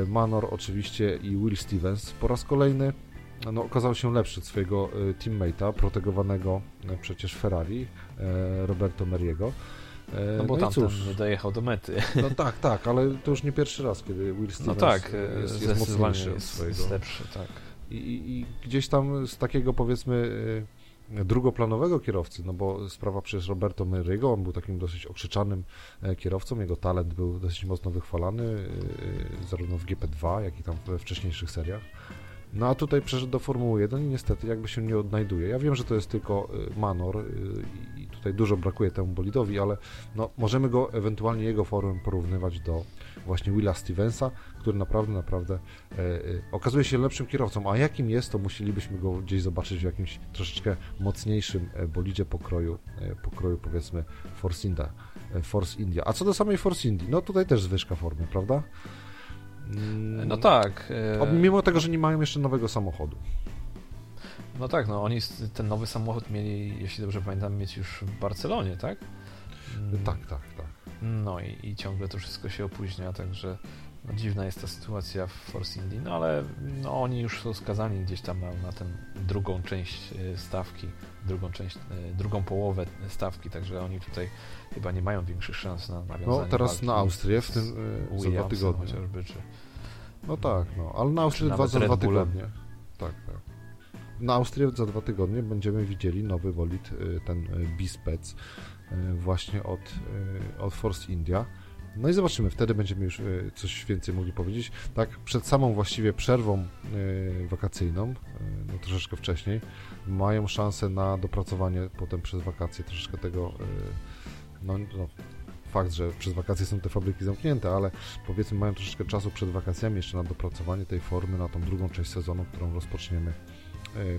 Manor oczywiście i Will Stevens po raz kolejny no, okazał się lepszy od swojego teammate'a, protegowanego przecież Ferrari, Roberto Meriego. E, no bo no tamten nie dojechał do mety. No tak, tak, ale to już nie pierwszy raz, kiedy Will no Stevens no tak, jest, jest mocniejszy od swojego. Jest lepszy, tak. I, i, gdzieś tam z takiego powiedzmy e, drugoplanowego kierowcy, no bo sprawa przez Roberto Merygo, on był takim dosyć okrzyczanym e, kierowcą, jego talent był dosyć mocno wychwalany, zarówno w GP2, jak i tam we wcześniejszych seriach. No a tutaj przeszedł do Formuły 1 i niestety jakby się nie odnajduje. Ja wiem, że to jest tylko manor i tutaj dużo brakuje temu bolidowi, ale no, możemy go ewentualnie jego formę porównywać do właśnie Willa Stevensa, który naprawdę, naprawdę e, e, okazuje się lepszym kierowcą, a jakim jest, to musielibyśmy go gdzieś zobaczyć w jakimś troszeczkę mocniejszym e, bolidzie pokroju, pokroju powiedzmy Force India, Force India. A co do samej Force India, no tutaj też zwyżka formy, prawda? No tak. E... Mimo tego, że nie mają jeszcze nowego samochodu. No tak, no oni ten nowy samochód mieli, jeśli dobrze pamiętam, mieć już w Barcelonie, tak? Mm. Tak, tak, tak. No i, i ciągle to wszystko się opóźnia, także dziwna jest ta sytuacja w Force Indy, no ale no, oni już są skazani gdzieś tam na, na tę drugą część e, stawki, drugą część, e, drugą połowę stawki, także oni tutaj chyba nie mają większych szans na nawiązanie No teraz na Austrię w tym e, za dwa tygodnie. chociażby, czy... No tak, no, ale na Austrię dwa, za dwa tygodnie. Tak, tak. Na Austrię za dwa tygodnie będziemy widzieli nowy bolid, ten Bispec, właśnie od, od Force India. No i zobaczymy, wtedy będziemy już e, coś więcej mogli powiedzieć. Tak, przed samą właściwie przerwą e, wakacyjną, e, no troszeczkę wcześniej, mają szansę na dopracowanie potem przez wakacje troszeczkę tego, no, no fakt, że przez wakacje są te fabryki zamknięte, ale powiedzmy mają troszeczkę czasu przed wakacjami jeszcze na dopracowanie tej formy na tą drugą część sezonu, którą rozpoczniemy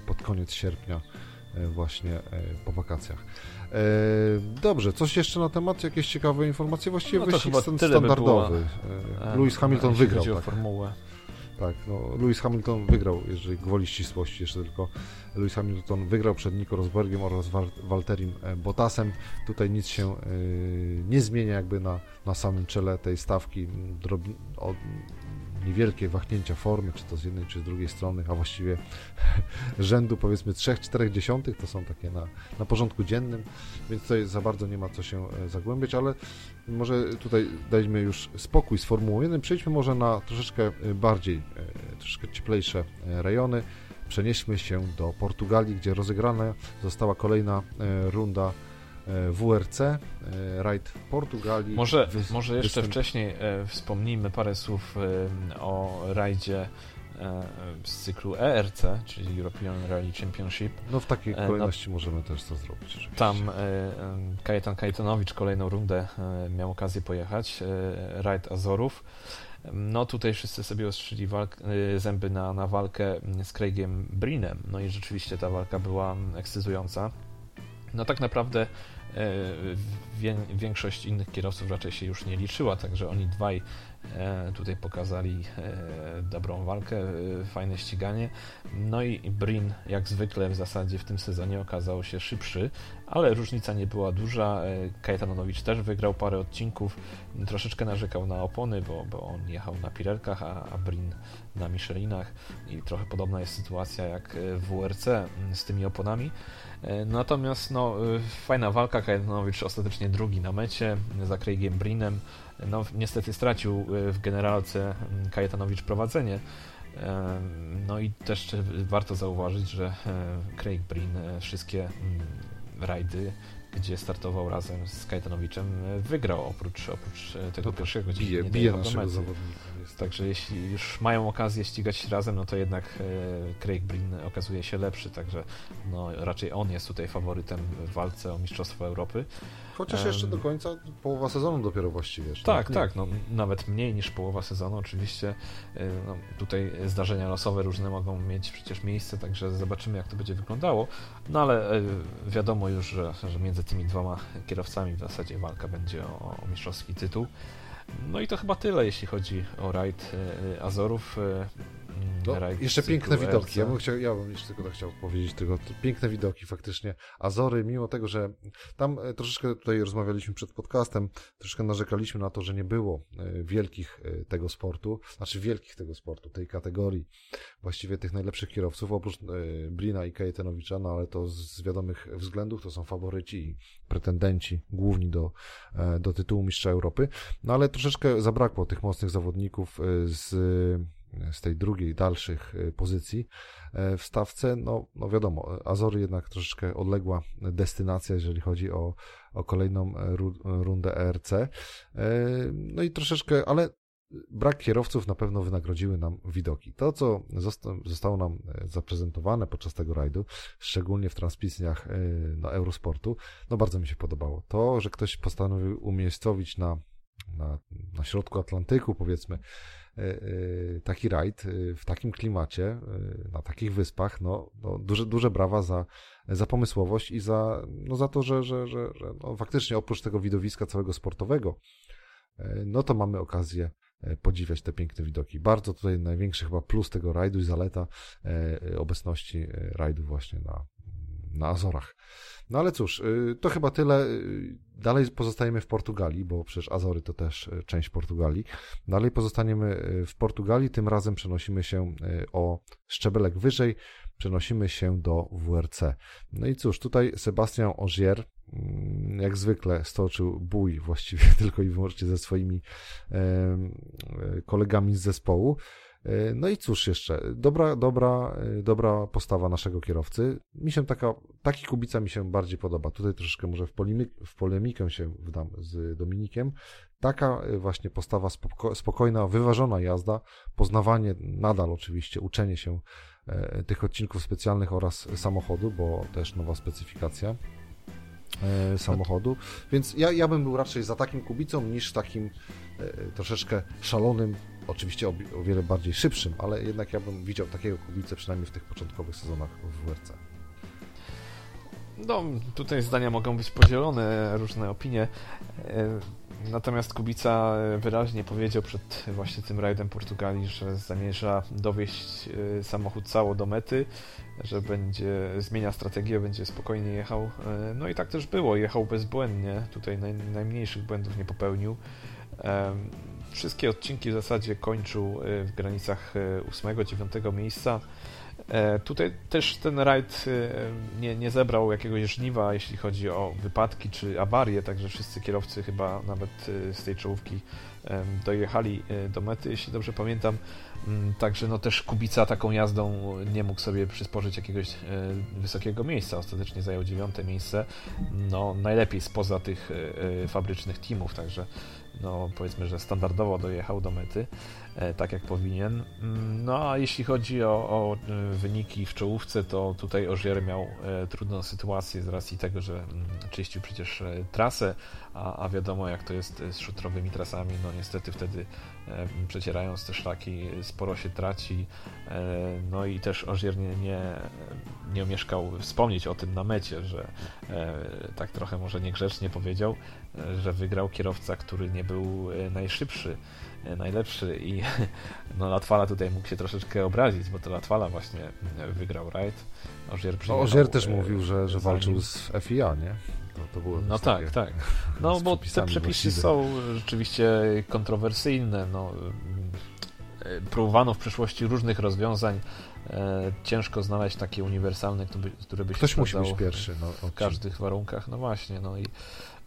pod koniec sierpnia właśnie po wakacjach. E, dobrze, coś jeszcze na temat? Jakieś ciekawe informacje? Właściwie no wyścig standardowy. By e, Lewis Hamilton wygrał. tak. formułę. Tak, no, Lewis Hamilton wygrał, jeżeli gwoli ścisłości jeszcze tylko. Lewis Hamilton wygrał przed Nico Rosbergiem oraz Walterim e, Bottasem. Tutaj nic się nie zmienia jakby na, na samym czele tej stawki. Drob, niewielkie wahnięcia formy, czy to z jednej, czy z drugiej strony, a właściwie rzędu powiedzmy 3-4 dziesiątych, to są takie na, na porządku dziennym, więc tutaj za bardzo nie ma co się e, zagłębiać, ale może tutaj dajmy już spokój z Formułą 1, przejdźmy może na troszeczkę e, bardziej, e, troszeczkę cieplejsze rejony. Przenieśmy się do Portugalii, gdzie rozegrana została kolejna runda WRC, e, rajd Portugalii. Może, może jeszcze występ... wcześniej e, wspomnijmy parę słów o rajdzie z cyklu ERC, czyli European Rally Championship. No w takiej kolejności no, możemy też to zrobić. Oczywiście. Tam Kajetan Kajetanowicz kolejną rundę miał okazję pojechać, rajd Azorów. No tutaj wszyscy sobie ostrzyli zęby na, na walkę z Craigiem Brinem. No i rzeczywiście ta walka była ekscytująca. No tak naprawdę E, większość innych kierowców raczej się już nie liczyła, także oni dwaj e, tutaj pokazali e, dobrą walkę, fajne ściganie. No i Brin, jak zwykle w zasadzie w tym sezonie okazał się szybszy, ale różnica nie była duża. Kajetanowicz też wygrał parę odcinków, troszeczkę narzekał na opony, bo, bo on jechał na Pirelkach, a, a Brin na Michelinach i trochę podobna jest sytuacja jak w WRC z tymi oponami. E, natomiast no, e, fajna walka, Kajetanowicz ostatecznie drugi na mecie za Craigiem Brinem. No, niestety stracił e, w generalce Kajetanowicz prowadzenie. No i też warto zauważyć, że Craig Brin wszystkie rajdy, gdzie startował razem z Kajtanowiczem, wygrał oprócz, oprócz tego no pierwszego, gdzie bije, bije naszego zawodnika. Także jeśli już mają okazję ścigać się razem, no to jednak e, Craig Brin okazuje się lepszy, także no, raczej on jest tutaj faworytem w walce o Mistrzostwo Europy. Chociaż jeszcze do końca połowa sezonu dopiero właściwie. Tak, tak, no, nawet mniej niż połowa sezonu oczywiście. E, no, tutaj zdarzenia losowe różne mogą mieć przecież miejsce, także zobaczymy jak to będzie wyglądało. No ale e, wiadomo już, że, że między tymi dwoma kierowcami w zasadzie walka będzie o, o mistrzowski tytuł. No i to chyba tyle, jeśli chodzi o rajd e, Azorów. E, no, jeszcze piękne widoki. Ja bym, chciał, ja bym jeszcze tylko chciał powiedzieć tylko piękne widoki faktycznie. Azory, mimo tego, że tam e, troszeczkę tutaj rozmawialiśmy przed podcastem, troszeczkę narzekaliśmy na to, że nie było wielkich tego sportu, znaczy wielkich tego sportu, tej kategorii, właściwie tych najlepszych kierowców, oprócz Brina i Kajetanowicza, no ale to z wiadomych względów to są faworyci i pretendenci główni do, do tytułu mistrza Europy. No ale troszeczkę zabrakło tych mocnych zawodników e, z, z tej drugiej, dalszych e, pozycji e, w stawce. No, no wiadomo, Azory jednak troszeczkę odległa destynacja, jeżeli chodzi o, o kolejną rundę ERC. No i troszeczkę, ale brak kierowców na pewno wynagrodziły nam widoki. To, co zostało nam zaprezentowane podczas tego rajdu, szczególnie w transmisjach no, Eurosportu, no bardzo mi się podobało. To, że ktoś postanowił umiejscowić na na, na środku Atlantyku, powiedzmy, e, e, taki rajd e, w takim klimacie, na takich wyspach, no, no duże, duże brawa za, za pomysłowość i za, no za to, że, że, że, że no faktycznie oprócz tego widowiska całego sportowego, no to mamy okazję podziwiać te piękne widoki. Bardzo tutaj największy chyba plus tego rajdu i zaleta obecności rajdu właśnie na, na Azorach. No ale cóż, y, to chyba tyle. Y, dalej pozostajemy w Portugalii, bo przecież Azory to też y, część Portugalii. Dalej pozostaniemy w Portugalii, tym razem przenosimy się o szczebelek wyżej, przenosimy się do WRC. No i cóż, tutaj Sebastian Ogier, mm, jak zwykle stoczył bój właściwie tylko i wyłącznie ze swoimi kolegami z zespołu. E, no i cóż jeszcze, dobra, dobra, e, dobra postawa naszego kierowcy. Mi się taka, taki Kubica mi się bardziej podoba. Tutaj troszeczkę może w, polemik, w polemikę się wdam z Dominikiem. Taka e, właśnie postawa, spoko, spokojna, wyważona jazda, poznawanie nadal oczywiście, uczenie się tych odcinków specjalnych oraz samochodu, bo też nowa specyfikacja samochodu. Więc ja, ja bym był raczej za takim Kubicą niż takim troszeczkę szalonym Oczywiście o, o, wiele bardziej szybszym, ale jednak ja bym widział takiego Kubicę przynajmniej w tych początkowych sezonach w WRC. No, tutaj zdania mogą być podzielone, różne opinie. E, natomiast Kubica wyraźnie powiedział przed właśnie tym rajdem Portugalii, że zamierza dowieść e, samochód cało do mety, że będzie zmienia strategię, będzie spokojnie jechał. E, no i tak też było, jechał bezbłędnie, tutaj naj, najmniejszych błędów nie popełnił wszystkie odcinki w zasadzie kończył e, w granicach 8-9 e, miejsca. E, tutaj też ten rajd nie, nie zebrał jakiegoś żniwa, jeśli chodzi o wypadki czy awarie, także wszyscy kierowcy chyba nawet z tej czołówki dojechali do mety, jeśli dobrze pamiętam. Mm, także no też Kubica taką jazdą nie mógł sobie przysporzyć jakiegoś wysokiego miejsca. Ostatecznie zajął dziewiąte miejsce. No najlepiej spoza tych fabrycznych teamów, także no powiedzmy, że standardowo dojechał do mety, e, tak jak powinien. Mm, no a jeśli chodzi o, o e, wyniki w czołówce, to tutaj Ogier miał e, trudną sytuację z racji tego, że mm, czyścił przecież trasę, a, a wiadomo jak to jest z szutrowymi trasami, no niestety wtedy przecierając te szlaki sporo się traci, no i też Ogier nie, nie, nie omieszkał wspomnieć o tym na mecie, że tak trochę może niegrzecznie powiedział, że wygrał kierowca, który nie był e, najszybszy, e, najlepszy i no Latwala tutaj mógł się troszeczkę obrazić, bo to Latwala właśnie e, wygrał rajd. Ożier, Ożier też mówił, że, że walczył z FIA, nie? To, to było no tak, tak. No bo te przepisy właściwie. są rzeczywiście kontrowersyjne. No, próbowano w przeszłości różnych rozwiązań. ciężko znaleźć takie uniwersalne, które by się Ktoś musi być pierwszy. No, w każdych warunkach. No właśnie. No i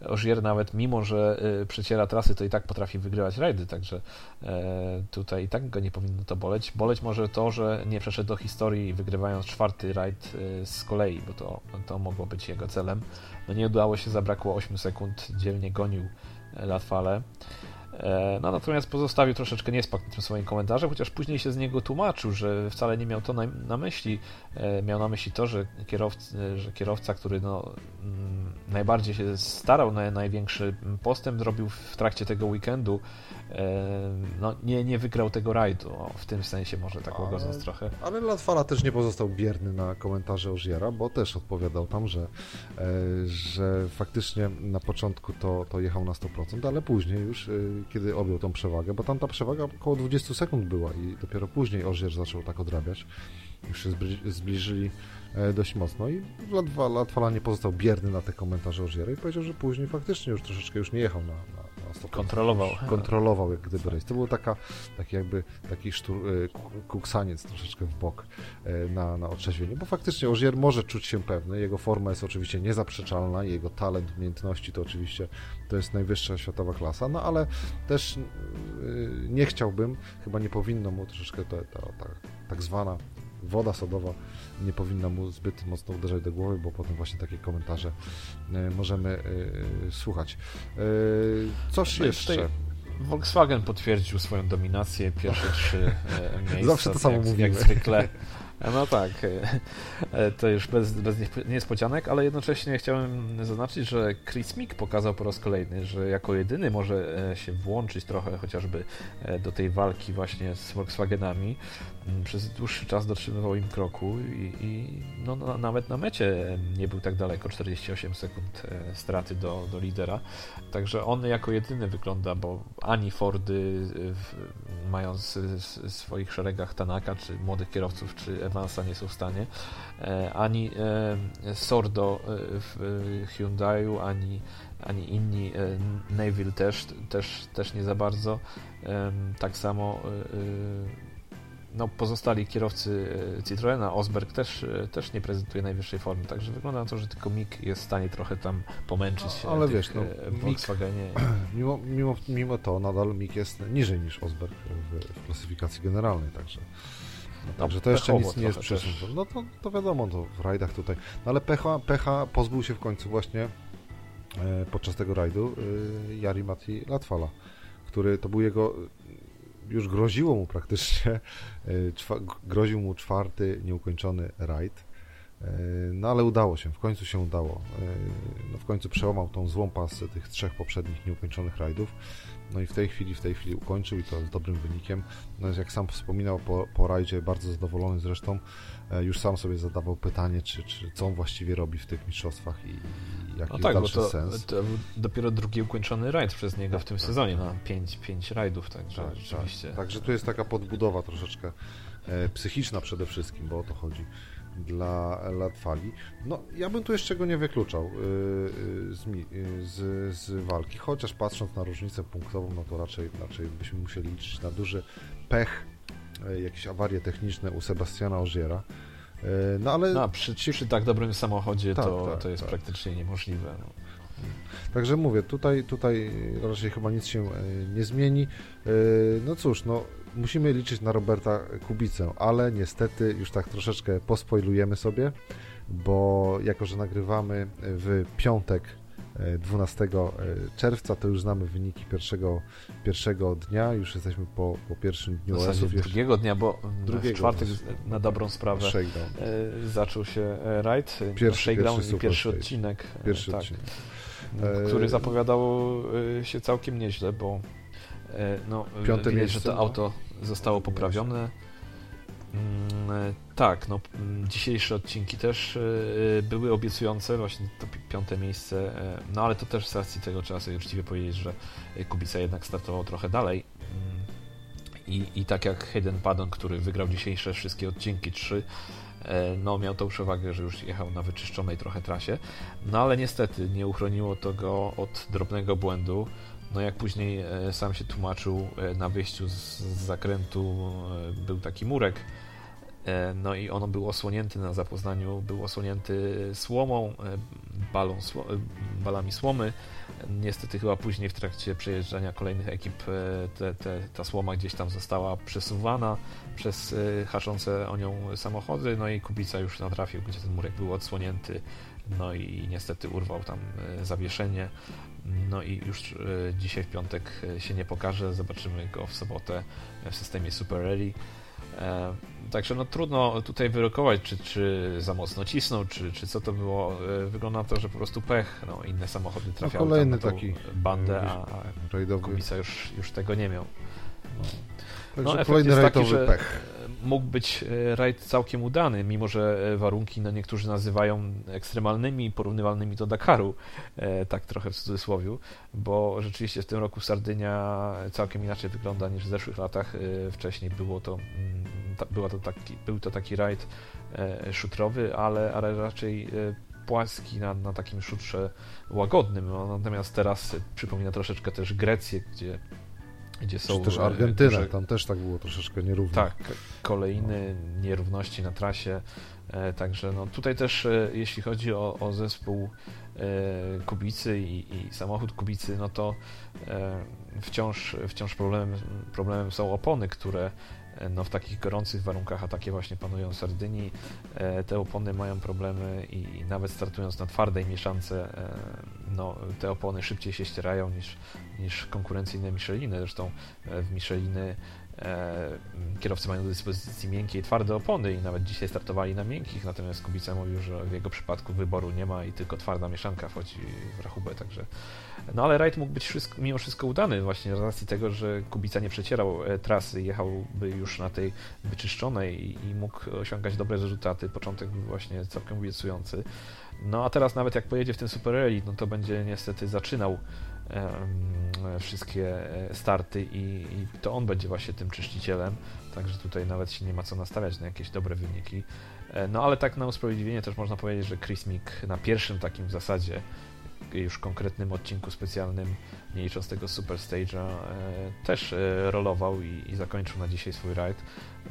Ogier nawet mimo, że y, przeciera trasy, to i tak potrafi wygrywać rajdy, także e, tutaj i tak go nie powinno to boleć. Boleć może to, że nie przeszedł do historii wygrywając czwarty rajd y, z kolei, bo to, to mogło być jego celem. No nie udało się, zabrakło 8 sekund, dzielnie gonił Latwale. E, no, natomiast pozostawił troszeczkę niespokój w tym swoim komentarzu, chociaż później się z niego tłumaczył, że wcale nie miał to na, na myśli. E, miał na myśli to, że, kierowca, że kierowca który no, mm, najbardziej się starał, na największy postęp zrobił w trakcie tego weekendu, e, no, nie, nie wygrał tego rajdu. W tym sensie może tak łagodząc ale, trochę. Ale Latwala też nie pozostał bierny na komentarze Ożiera, bo też odpowiadał tam, że, że faktycznie na początku to, to jechał na 100%, ale później już kiedy objął tą przewagę, bo tam ta przewaga około 20 sekund była i dopiero później Ożier zaczął tak odrabiać. Już się zbliżyli e, dość mocno i Latwala nie pozostał bierny na te komentarze Ożiera i powiedział, że później faktycznie już troszeczkę już nie jechał na, Kontrolował. Kontrolował jak gdyby rejs. To był taka, taki jakby taki sztur, e, kuksaniec troszeczkę w bok e, na, na otrzeźwienie, bo faktycznie Ożier może czuć się pewny, jego forma jest oczywiście niezaprzeczalna, jego talent, umiejętności to oczywiście to jest najwyższa światowa klasa, no ale też e, nie chciałbym, chyba nie powinno mu troszeczkę ta, ta, ta tak zwana woda sodowa nie powinna mu zbyt mocno uderzać do głowy, bo potem właśnie takie komentarze e, możemy e, słuchać. E, coś no jeszcze? Volkswagen potwierdził swoją dominację, pierwsze trzy miejsca. Zawsze to samo jak, mówimy. Jak zwykle. No tak, to już bez, bez niespodzianek, ale jednocześnie chciałem zaznaczyć, że Chris Mick pokazał po raz kolejny, że jako jedyny może się włączyć trochę chociażby do tej walki właśnie z Volkswagenami. Mm, przez dłuższy czas dotrzymywał im kroku i, i no, nawet na mecie nie był tak daleko, 48 sekund e, straty do, do lidera. Także on jako jedyny wygląda, bo ani Fordy w, mają w swoich szeregach Tanaka, czy młodych kierowców, czy Evansa nie są w stanie. Ani Sordo w Hyundaiu, ani, ani inni, Neville też, też, też nie za bardzo. Tak samo no, pozostali kierowcy e, Citroena, Osberg też, e, też nie prezentuje najwyższej formy, także wygląda na to, że tylko Mik jest w stanie trochę tam pomęczyć się no, ale wiesz, no, w Volkswagenie. Mimo, mimo, mimo to nadal Mik jest niżej niż Osberg w, w klasyfikacji generalnej, także no, także to jeszcze nic nie jest przyczyn. No to, to wiadomo, to w rajdach tutaj. No ale pecha, pecha pozbył się w końcu właśnie e, podczas tego rajdu e, Jari Mati Latwala, który to był jego już groziło mu praktycznie, e, groził mu czwarty nieukończony rajd. E, no ale udało się, w końcu się udało. E, no, w końcu przełamał tą złą pasę tych trzech poprzednich nieukończonych rajdów. No i w tej chwili, w tej chwili ukończył i to z dobrym wynikiem. No jak sam wspominał po, po rajdzie, bardzo zadowolony zresztą, już sam sobie zadawał pytanie, czy, czy co on właściwie robi w tych mistrzostwach i, i jaki no tak, dalszy to, sens. To dopiero drugi ukończony rajd przez niego tak, w tym tak, sezonie, tak. na 5 pięć rajdów, także tak, rzeczywiście. Tak. Także tu jest taka podbudowa troszeczkę e, psychiczna przede wszystkim, bo o to chodzi dla Latwali. No, ja bym tu jeszcze go nie wykluczał y, y, z, y, z, z, walki, chociaż patrząc na różnicę punktową, no to raczej, raczej byśmy musieli liczyć na duży pech, jakieś awarie techniczne u Sebastiana Ożiera. No ale... No, przy, przy tak dobrym samochodzie tak, to, tak, to jest tak. praktycznie niemożliwe. No. Także mówię, tutaj, tutaj raczej chyba nic się nie zmieni. No cóż, no musimy liczyć na Roberta Kubicę, ale niestety już tak troszeczkę pospoilujemy sobie, bo jako, że nagrywamy w piątek 12 e, czerwca, to już znamy wyniki pierwszego, pierwszego dnia, już jesteśmy po, po pierwszym dniu w zasadzie drugiego dnia, bo drugiego, w czwartek na dobrą sprawę shakedown. E, zaczął się e, rajd, pierwszy, shakedown pierwszy, i pierwszy odcinek, pierwszy tak, odcinek. który zapowiadał się całkiem nieźle, bo no, Piąte widać, miejsce, że to auto zostało poprawione. Mm, tak, no, mm, dzisiejsze odcinki też e, były obiecujące, właśnie to piąte miejsce, e, no ale to też z racji tego trzeba sobie uczciwie powiedzieć, że Kubica jednak startował trochę dalej. Mm, I, I tak jak Hayden Paddon, który wygrał dzisiejsze wszystkie odcinki, trzy, e, no miał tą przewagę, że już jechał na wyczyszczonej trochę trasie, no ale niestety nie uchroniło to go od drobnego błędu. No jak później e, sam się tłumaczył, e, na wyjściu z zakrętu e, był taki murek, no i on był osłonięty na zapoznaniu, był osłonięty słomą, balami słomy. Niestety chyba później w trakcie przejeżdżania kolejnych ekip te, te, ta słoma gdzieś tam została przesuwana przez haszące o nią samochody, no i Kubica już natrafił, gdzie ten murek był odsłonięty, no i niestety urwał tam zawieszenie. No i już e, dzisiaj w piątek e, się nie pokaże, zobaczymy go w sobotę w systemie Super Rally. E, także no trudno tutaj wyrokować, czy, czy za mocno cisnął, czy, czy co to było. Wygląda na to, że po prostu pech. No, inne samochody no, trafiały no, kolejny tam na taki bandę, a, Kubica już, już tego nie miał. No. Także no, kolejny rajdowy taki, pech mógł być e, rajd całkiem udany, mimo że e, warunki no, niektórzy nazywają ekstremalnymi, porównywalnymi do Dakaru, e, tak trochę w cudzysłowie, bo rzeczywiście w tym roku Sardynia całkiem inaczej wygląda niż w zeszłych latach. Wcześniej było to, mm, była to taki, był to taki rajd szutrowy, ale, ale raczej płaski na, na takim szutrze łagodnym. No, natomiast teraz przypomina troszeczkę też Grecję, gdzie gdzie są... Czy też Argentyna, duże... tam też tak było troszeczkę nierówno. Tak, kolejny nierówności na trasie, e, także no tutaj też e, jeśli chodzi o, o zespół e, Kubicy i, i, samochód Kubicy, no to wciąż, wciąż problemem, problemem są opony, które no, w takich gorących warunkach, a takie właśnie panują w Sardynii, te opony mają problemy i nawet startując na twardej mieszance, no, te opony szybciej się ścierają niż, niż konkurencyjne Micheliny. Zresztą e, w Micheliny kierowcy mają do dyspozycji miękkie i twarde opony i nawet dzisiaj startowali na miękkich, natomiast Kubica mówił, że w jego przypadku wyboru nie ma i tylko twarda mieszanka wchodzi w rachubę, także no ale rajd mógł być wszystko, mimo wszystko udany właśnie z racji tego, że Kubica nie przecierał e, trasy, jechałby już na tej wyczyszczonej i, i mógł osiągać dobre rezultaty. Początek był właśnie całkiem obiecujący. No a teraz nawet jak pojedzie w tym Super Rally, no to będzie niestety zaczynał wszystkie e, starty i, i, to on będzie właśnie tym czyścicielem, także tutaj nawet się nie ma co nastawiać na jakieś dobre wyniki. E, no ale tak na usprawiedliwienie też można powiedzieć, że Chris Mick na pierwszym takim w zasadzie już konkretnym odcinku specjalnym, nie licząc tego Super Stage'a, e, też rolował i, i, zakończył na dzisiaj swój rajd.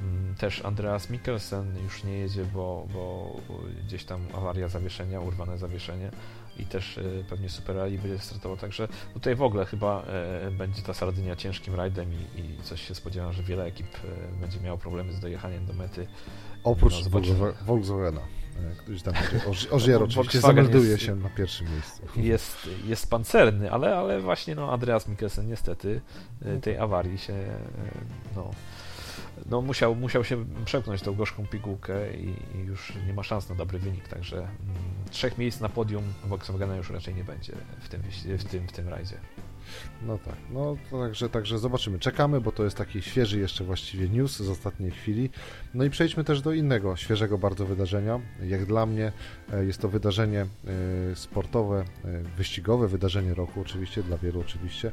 Mm, też Andreas Mikkelsen już nie jedzie, bo, bo gdzieś tam awaria zawieszenia, urwane zawieszenie i też e, pewnie Super Rally będzie startował, także tutaj w ogóle chyba e, będzie ta Sardynia ciężkim rajdem i, i coś się spodziewam, że wiele ekip e, będzie miało problemy z dojechaniem do mety. Oprócz no, Volkswagena, który tam Ożier oczywiście zamelduje jest, się na pierwszym miejscu. Jest, jest pancerny, ale, ale właśnie no, Andreas Mikkelsen niestety tej awarii się no, no musiał, musiał się przepchnąć tą gorzką pigułkę i, i, już nie ma szans na dobry wynik, także mm, trzech miejsc na podium Volkswagena już raczej nie będzie w tym, w tym, w tym rajdzie. No tak, no także, także zobaczymy. Czekamy, bo to jest taki świeży jeszcze właściwie news z ostatniej chwili. No i przejdźmy też do innego, świeżego bardzo wydarzenia. Jak dla mnie e, jest to wydarzenie e, sportowe, e, wyścigowe, wydarzenie roku oczywiście, dla wielu oczywiście.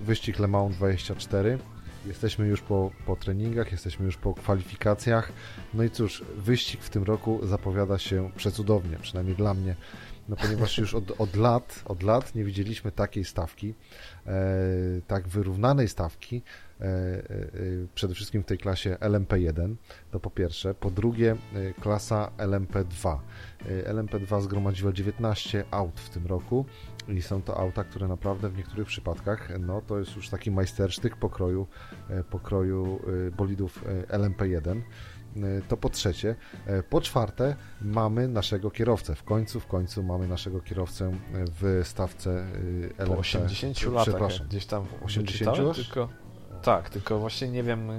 Wyścig Le Mans 24 Jesteśmy już po, po treningach, jesteśmy już po kwalifikacjach. No i cóż, wyścig w tym roku zapowiada się przecudownie, przynajmniej dla mnie. No ponieważ już od, od lat, od lat nie widzieliśmy takiej stawki, e, tak wyrównanej stawki, przede wszystkim w tej klasie LMP1, to po pierwsze. Po drugie, e, klasa LMP2. E, LMP2 zgromadziła 19 aut w tym roku i są to auta, które naprawdę w niektórych przypadkach, no to jest już taki majstersztyk pokroju, e, pokroju e, bolidów e, LMP1. To po trzecie. Po czwarte, mamy naszego kierowcę. W końcu, w końcu mamy naszego kierowcę w stawce LMP. Po 80 latach, gdzieś tam 80 tylko Tak, tylko właśnie nie wiem,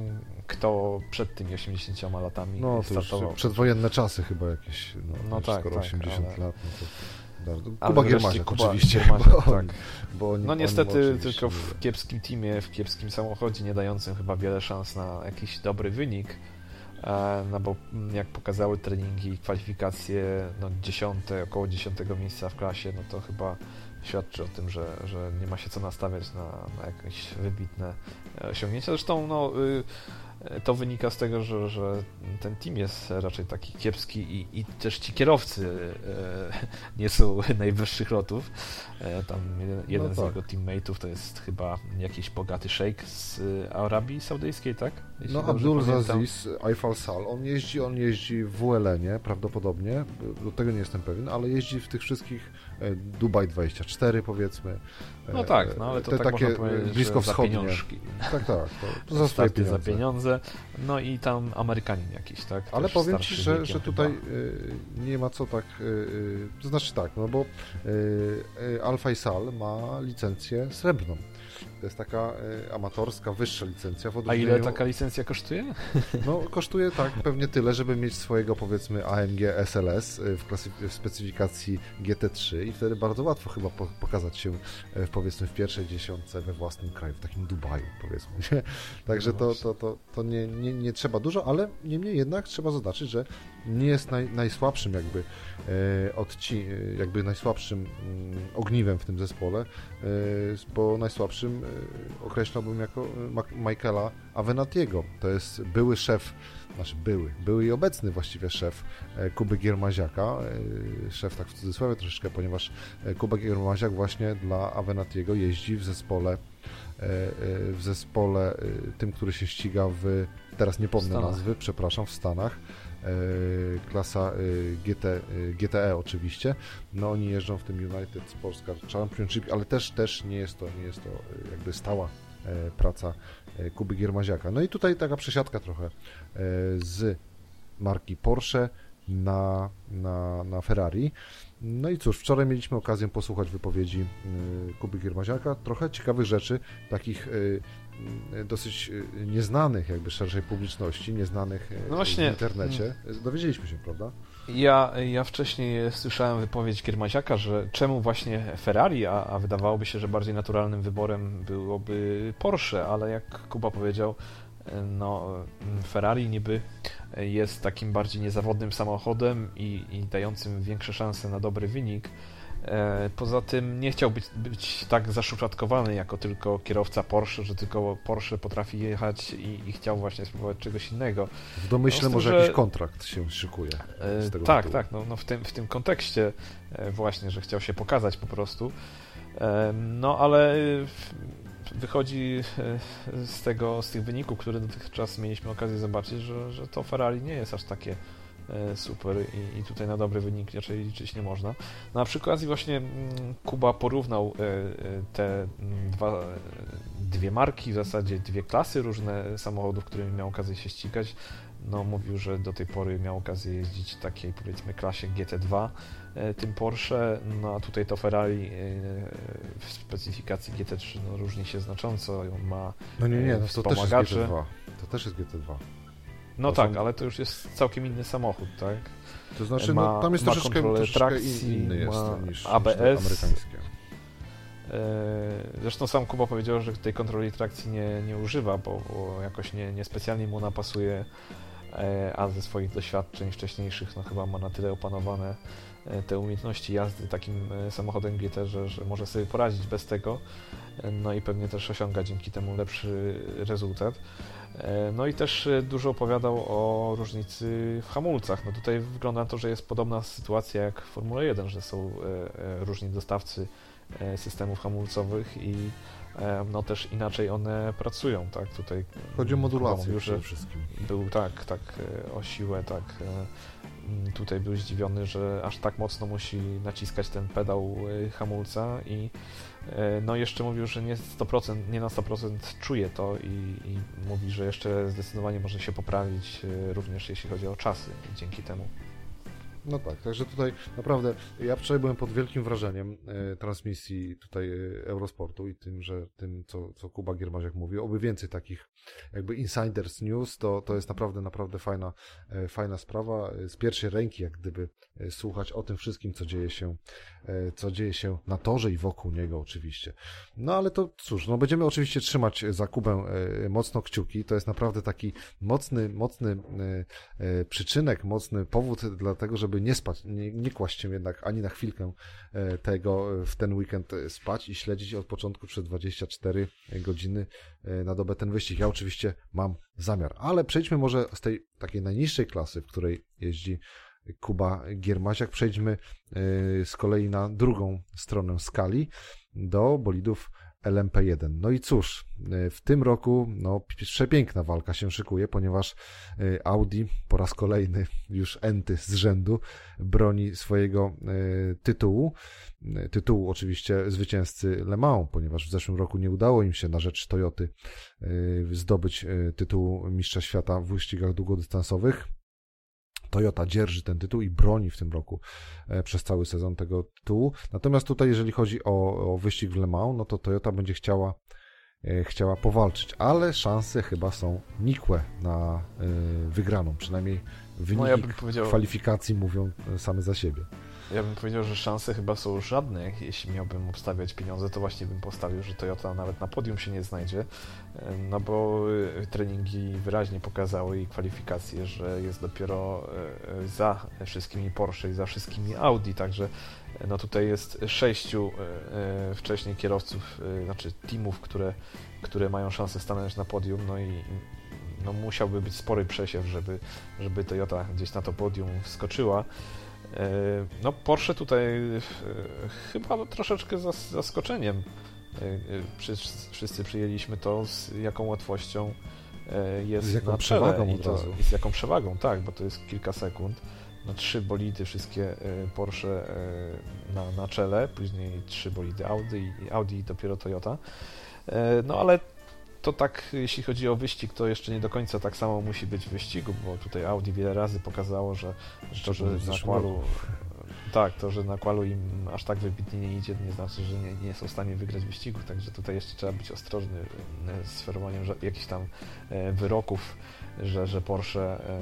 kto przed tymi 80 latami no, startował. przedwojenne czasy chyba jakieś, no, no tak, skoro tak, 80 ale... lat, no to... Kuba Giermaziak oczywiście. Giermaziak, bo, tak. bo no niestety tylko w kiepskim teamie, w kiepskim samochodzie, nie dającym chyba wiele szans na jakiś dobry wynik. E, no bo jak pokazały treningi i kwalifikacje, no dziesiąte, około dziesiątego miejsca w klasie, no to chyba świadczy o tym, że, że nie ma się co nastawiać na, na jakieś wybitne e, osiągnięcia. Zresztą no, y, to wynika z tego, że, że ten team jest raczej taki kiepski i, i też ci kierowcy e, nie są najwyższych lotów. E, tam jeden, jeden no tak. z jego teammateów to jest chyba jakiś bogaty szejk z Arabii Saudyjskiej, tak? Jeśli no Abdul Aziz Aifal Sal, on jeździ, on jeździ w WLN-ie prawdopodobnie, do tego nie jestem pewien, ale jeździ w tych wszystkich e, Dubai 24 powiedzmy. No tak, no ale to Te tak takie blisko wschodnie. Tak, tak, to, swoje pieniądze. za pieniądze. No i tam Amerykanin jakiś, tak? Ale powiem Ci, że, że tutaj y, nie ma co tak, to znaczy tak, no bo Alfa i Sal ma licencję srebrną. To jest taka y, amatorska, wyższa licencja. A ile taka licencja kosztuje? No, kosztuje tak, pewnie tyle, żeby mieć swojego, powiedzmy, AMG SLS y, w, klasy- w specyfikacji GT3 i wtedy bardzo łatwo chyba po- pokazać się, y, powiedzmy, w pierwszej dziesiątce we własnym kraju, w takim Dubaju, powiedzmy. Nie? Także to, to, to, to nie, nie, nie trzeba dużo, ale niemniej jednak trzeba zaznaczyć, że nie jest naj, najsłabszym jakby e, odci, jakby najsłabszym mm, ogniwem w tym zespole, e, bo najsłabszym e, określałbym jako Michaela Avenatiego. To jest były szef, znaczy były, były i obecny właściwie szef Kuby Giermaziaka, szef tak w cudzysłowie troszeczkę, ponieważ Kuba Giermaziak właśnie dla Avenatiego jeździ w zespole w zespole tym, który się ściga w, teraz nie pomnę nazwy, przepraszam, w Stanach. E, klasa e, GT, e, GTE oczywiście. No oni jeżdżą w tym United Sports Car Championship, ale też, też nie jest to, nie jest to jakby stała praca Kuby Giermaziaka. No i tutaj taka przesiadka trochę z marki Porsche na, na, na Ferrari. No i cóż, wczoraj mieliśmy okazję posłuchać wypowiedzi Kuby Giermaziaka, trochę ciekawych rzeczy, takich dosyć y, nieznanych jakby szerszej publiczności, nieznanych y, no właśnie, w internecie. Mm. Dowiedzieliśmy się, prawda? Ja, ja wcześniej słyszałem wypowiedź Kiermaziaka, że czemu właśnie Ferrari, a, a wydawałoby się, że bardziej naturalnym wyborem byłoby Porsche, ale jak Kuba powiedział, no, Ferrari niby jest takim bardziej niezawodnym samochodem i, i dającym większe szanse na dobry wynik, E, poza tym nie chciał być, być tak zaszufladkowany jako tylko kierowca Porsche, że tylko Porsche potrafi jechać i, i chciał właśnie spróbować czegoś innego. W domyśle no, może że... jakiś kontrakt się szykuje. E, tak, tytułu. tak, no, no w, tym, w tym kontekście e, właśnie, że chciał się pokazać po prostu. No ale wychodzi z tego, z tych wyników, które dotychczas mieliśmy okazję zobaczyć, że, że to Ferrari nie jest aż takie E, super i, i, tutaj na dobry wynik raczej liczyć nie można. Na przykład właśnie mm, Kuba porównał e, e, te mm, dwa, dwie marki, w zasadzie dwie klasy różne samochodów, którymi miał okazję się ścigać. No, mówił, że do tej pory miał okazję jeździć w takiej powiedzmy klasie GT2 tym Porsche, no a tutaj to Ferrari w specyfikacji GT3 no, różni się znacząco, on ma No nie, nie, no to też jest GT2. To też jest GT2. No tak, są... ale to już jest całkiem inny samochód, tak? To znaczy, ma, no, tam jest troszeczkę, troszeczkę trakcji, inny jest ma niż, ABS, niż amerykańskie. E, zresztą sam Kuba powiedział, że tej kontroli trakcji nie, nie używa, bo, bo jakoś nie, niespecjalnie mu napasuje, e, a ze swoich doświadczeń wcześniejszych no chyba ma na tyle opanowane te umiejętności jazdy takim samochodem GT, że, że może sobie poradzić bez tego, no i pewnie też osiąga dzięki temu lepszy rezultat. E, no i też e, dużo opowiadał o różnicy w hamulcach. No tutaj wygląda na to, że jest podobna sytuacja jak w Formule 1, że są e, różni dostawcy systemów hamulcowych i no też inaczej one pracują, tak? Tutaj chodzi o modulację przede wszystkim. Był tak, tak o siłę, tak. Tutaj był zdziwiony, że aż tak mocno musi naciskać ten pedał hamulca i E, no jeszcze mówił, że nie, 100%, nie na 100% czuje to i, i mówi, że jeszcze zdecydowanie może się poprawić e, również jeśli chodzi o czasy dzięki temu. No tak, także tutaj naprawdę ja wczoraj byłem pod wielkim wrażeniem e, transmisji tutaj e, Eurosportu i tym, że tym, co, co Kuba Giermaziak mówi, oby więcej takich jakby insiders news, to, to jest naprawdę, naprawdę fajna, e, fajna sprawa. Z pierwszej ręki, jak gdyby słuchać o tym wszystkim, co dzieje się, co dzieje się na torze i wokół niego oczywiście. No ale to cóż, no będziemy oczywiście trzymać za Kubę mocno kciuki. To jest naprawdę taki mocny, mocny przyczynek, mocny powód dlatego, żeby nie spać, nie, nie kłaść się jednak ani na chwilkę e, tego w ten weekend e, spać i śledzić od początku przez 24 godziny e, na dobę ten wyścig. Ja oczywiście mam zamiar, ale przejdźmy może z tej takiej najniższej klasy, w której jeździ Kuba Giermasiak, przejdźmy z kolei na drugą stronę skali do bolidów LMP1. No i cóż, e, w tym roku no, przepiękna walka się szykuje, ponieważ e, Audi po raz kolejny, już enty z rzędu, broni swojego e, tytułu. Tytułu oczywiście zwycięzcy Le Mans, ponieważ w zeszłym roku nie udało im się na rzecz Toyoty zdobyć tytułu mistrza świata w wyścigach długodystansowych. Toyota dzierży ten tytuł i broni w tym roku e, przez cały sezon tego tytułu. Natomiast tutaj, jeżeli chodzi o, o wyścig w Le Mans, no to Toyota będzie chciała e, chciała powalczyć, ale szanse chyba są nikłe na e, wygraną, przynajmniej wyniki no ja kwalifikacji mówią same za siebie. Ja bym powiedział, że szanse chyba są żadne. Jeśli miałbym obstawiać pieniądze, to właśnie bym postawił, że Toyota nawet na podium się nie znajdzie, no bo y, treningi wyraźnie pokazały i kwalifikacje, że jest dopiero y, za wszystkimi Porsche i za wszystkimi Audi, także no tutaj jest sześciu wcześniej kierowców, znaczy teamów, które, które mają szansę stanąć na podium, no i no musiałby być spory przesiew, żeby, żeby Toyota gdzieś na to podium wskoczyła. E, no Porsche tutaj e, chyba troszeczkę z zaskoczeniem e, wszyscy przyjęliśmy to, z jaką łatwością jest z jaką na czele i, to, i z jaką przewagą, tak, bo to jest kilka sekund. No, trzy bolidy, wszystkie Porsche na, na czele, później trzy bolidy Audi i Audi i dopiero Toyota. No ale to tak, jeśli chodzi o wyścig, to jeszcze nie do końca tak samo musi być w wyścigu, bo tutaj Audi wiele razy pokazało, że, że że na kwalu, tak, to, że na kwalu im aż tak wybitnie nie idzie, nie znaczy, że nie, nie są w stanie wygrać wyścigu, także tutaj jeszcze trzeba być ostrożny e, z ferowaniem jakichś tam e, wyroków, że, że Porsche e,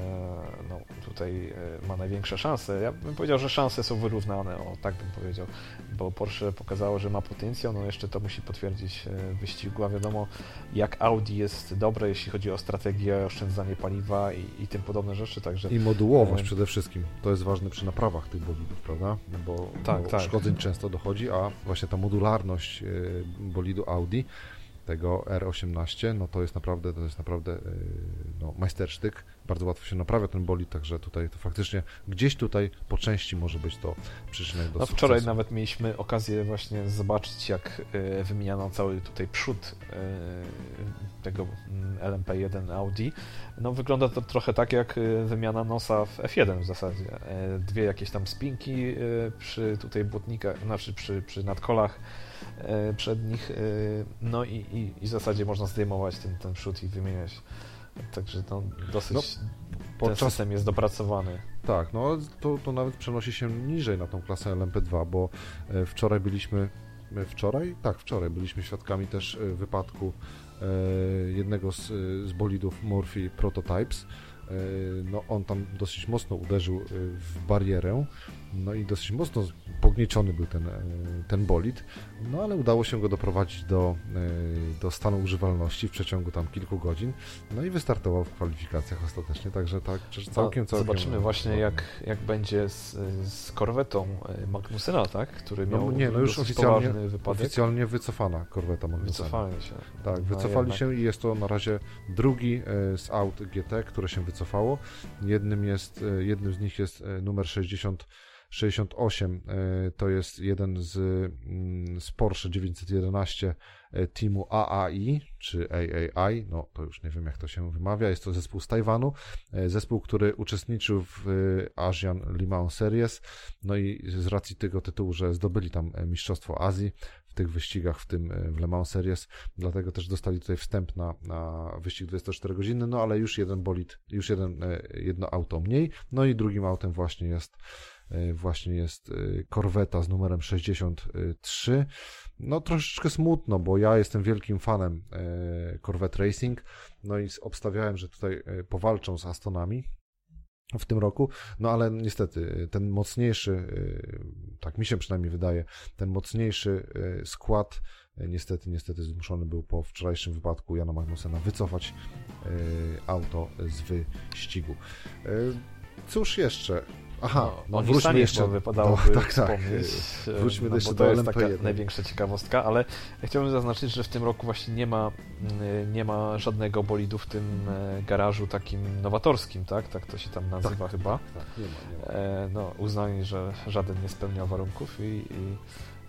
no, tutaj ma największe szanse. Ja bym powiedział, że szanse są wyrównane, o tak bym powiedział, bo Porsche pokazało, że ma potencjał, no jeszcze to musi potwierdzić wyścigu, a wiadomo jak Audi jest dobre, jeśli chodzi o strategię, oszczędzanie paliwa i, i tym podobne rzeczy, także... I modułowość przede wszystkim, to jest ważne przy naprawach tych bolidów, prawda? Bo, tak, bo tak. szkodzeń często dochodzi, a właśnie ta modularność bolidu Audi tego R18, no to jest naprawdę, to jest naprawdę y, no, majstersztyk. Bardzo łatwo się naprawia ten bolid, także tutaj to faktycznie gdzieś tutaj po części może być to przyczyną do no, sukcesu. Wczoraj nawet mieliśmy okazję właśnie zobaczyć, jak y, wymieniano cały tutaj przód y, tego mm, LMP1 Audi. No wygląda to trochę tak jak wymiana nosa w F1 w zasadzie. Dwie jakieś tam spinki przy tutaj błotnikach, znaczy przy, przy nadkolach E, przed nich, e, no i, i, i w zasadzie można zdejmować ten, ten przód i wymieniać. Także to dosyć no, podczas... ten system jest dopracowany. Tak, no to, to nawet przenosi się niżej na tą klasę LMP2, bo e, wczoraj byliśmy, wczoraj? Tak, wczoraj byliśmy świadkami też wypadku jednego z, z bolidów Murphy Prototypes, no on tam dosyć mocno uderzył w barierę, no i dosyć mocno pognieciony był ten, e, ten bolid, no ale udało się go doprowadzić do, e, do stanu używalności w przeciągu tam kilku godzin, no i wystartował w kwalifikacjach ostatecznie, także tak całkiem, całkiem... Zobaczymy właśnie jak, jak będzie z, z korwetą e, Magnusena, tak? Który no, miał no, nie, no już oficjalnie, oficjalnie wycofana korweta Magnusena. Wycofali się. Tak, no, wycofali się i jest to na razie drugi z aut GT, które się wycofało. Jednym, jest, jednym z nich jest numer 60 68 e, to jest jeden z, mm, z Porsche 911 e, teamu AAI, czy AAI, no to już nie wiem jak to się wymawia, jest to zespół z Tajwanu, e, zespół, który uczestniczył w Asian Le Mans Series, no i z racji tego tytułu, że zdobyli tam Mistrzostwo Azji w tych wyścigach, w tym w Le Mans Series, dlatego też dostali tutaj wstęp na, na wyścig 24 godziny, no ale już jeden bolid, już jeden, jedno auto mniej, no i drugim autem właśnie jest właśnie jest korweta z numerem 63. No troszeczkę smutno, bo ja jestem wielkim fanem e, Corvette Racing, no i obstawiałem, że tutaj e, powalczą z Astonami w tym roku, no ale niestety ten mocniejszy, tak mi się przynajmniej wydaje, ten mocniejszy skład niestety, niestety zmuszony był po wczorajszym wypadku Jana Magnusena wycofać auto z wyścigu. Cóż jeszcze? Aha, no, no wróćmy jeszcze. Wypadałoby no, tak, tak. Wróćmy no, jeszcze do to jest taka największa ciekawostka, ale chciałbym zaznaczyć, że w tym roku właśnie nie ma, mm, nie ma żadnego bolidu w tym e, garażu takim nowatorskim, tak? Tak to się tam nazywa tak, chyba. Tak, nie ma, nie ma. E, no, uznali, że żaden nie spełnia warunków i, i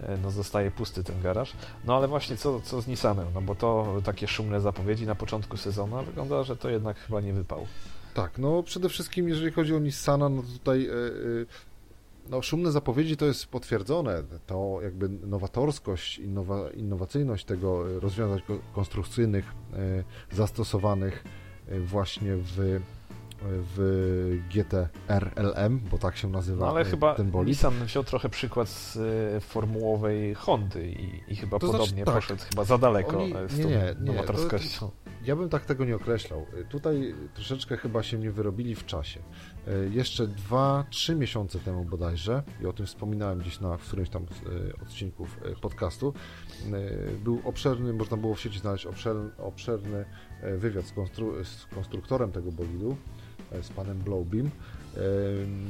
e, no, zostaje pusty ten garaż. No ale właśnie co, co z Nissanem? No bo to takie szumne zapowiedzi na początku sezonu, wygląda, że to jednak chyba nie wypał. Tak, no przede wszystkim jeżeli chodzi o Nissana, no tutaj e, e, no, szumne zapowiedzi to jest potwierdzone. To jakby nowatorskość, innowa, innowacyjność tego rozwiązań konstrukcyjnych e, zastosowanych właśnie w w GTR LM, bo tak się nazywa no, ale chyba ten bolid. Nissan wziął trochę przykład z formułowej Hondy i, i chyba to znaczy, podobnie znaczy, tak. poszedł chyba za daleko Oni, z tą nie, nie, nowatorskością. To, ja bym tak tego nie określał. Tutaj troszeczkę chyba się nie wyrobili w czasie. E, jeszcze 2-3 miesiące temu bodajże, i o tym wspominałem gdzieś na którymś tam e, odcinków e, podcastu, był obszerny, można było w sieci znaleźć obszerny, obszerny wywiad z, konstru z konstruktorem tego bolidu, z panem Blowbeam,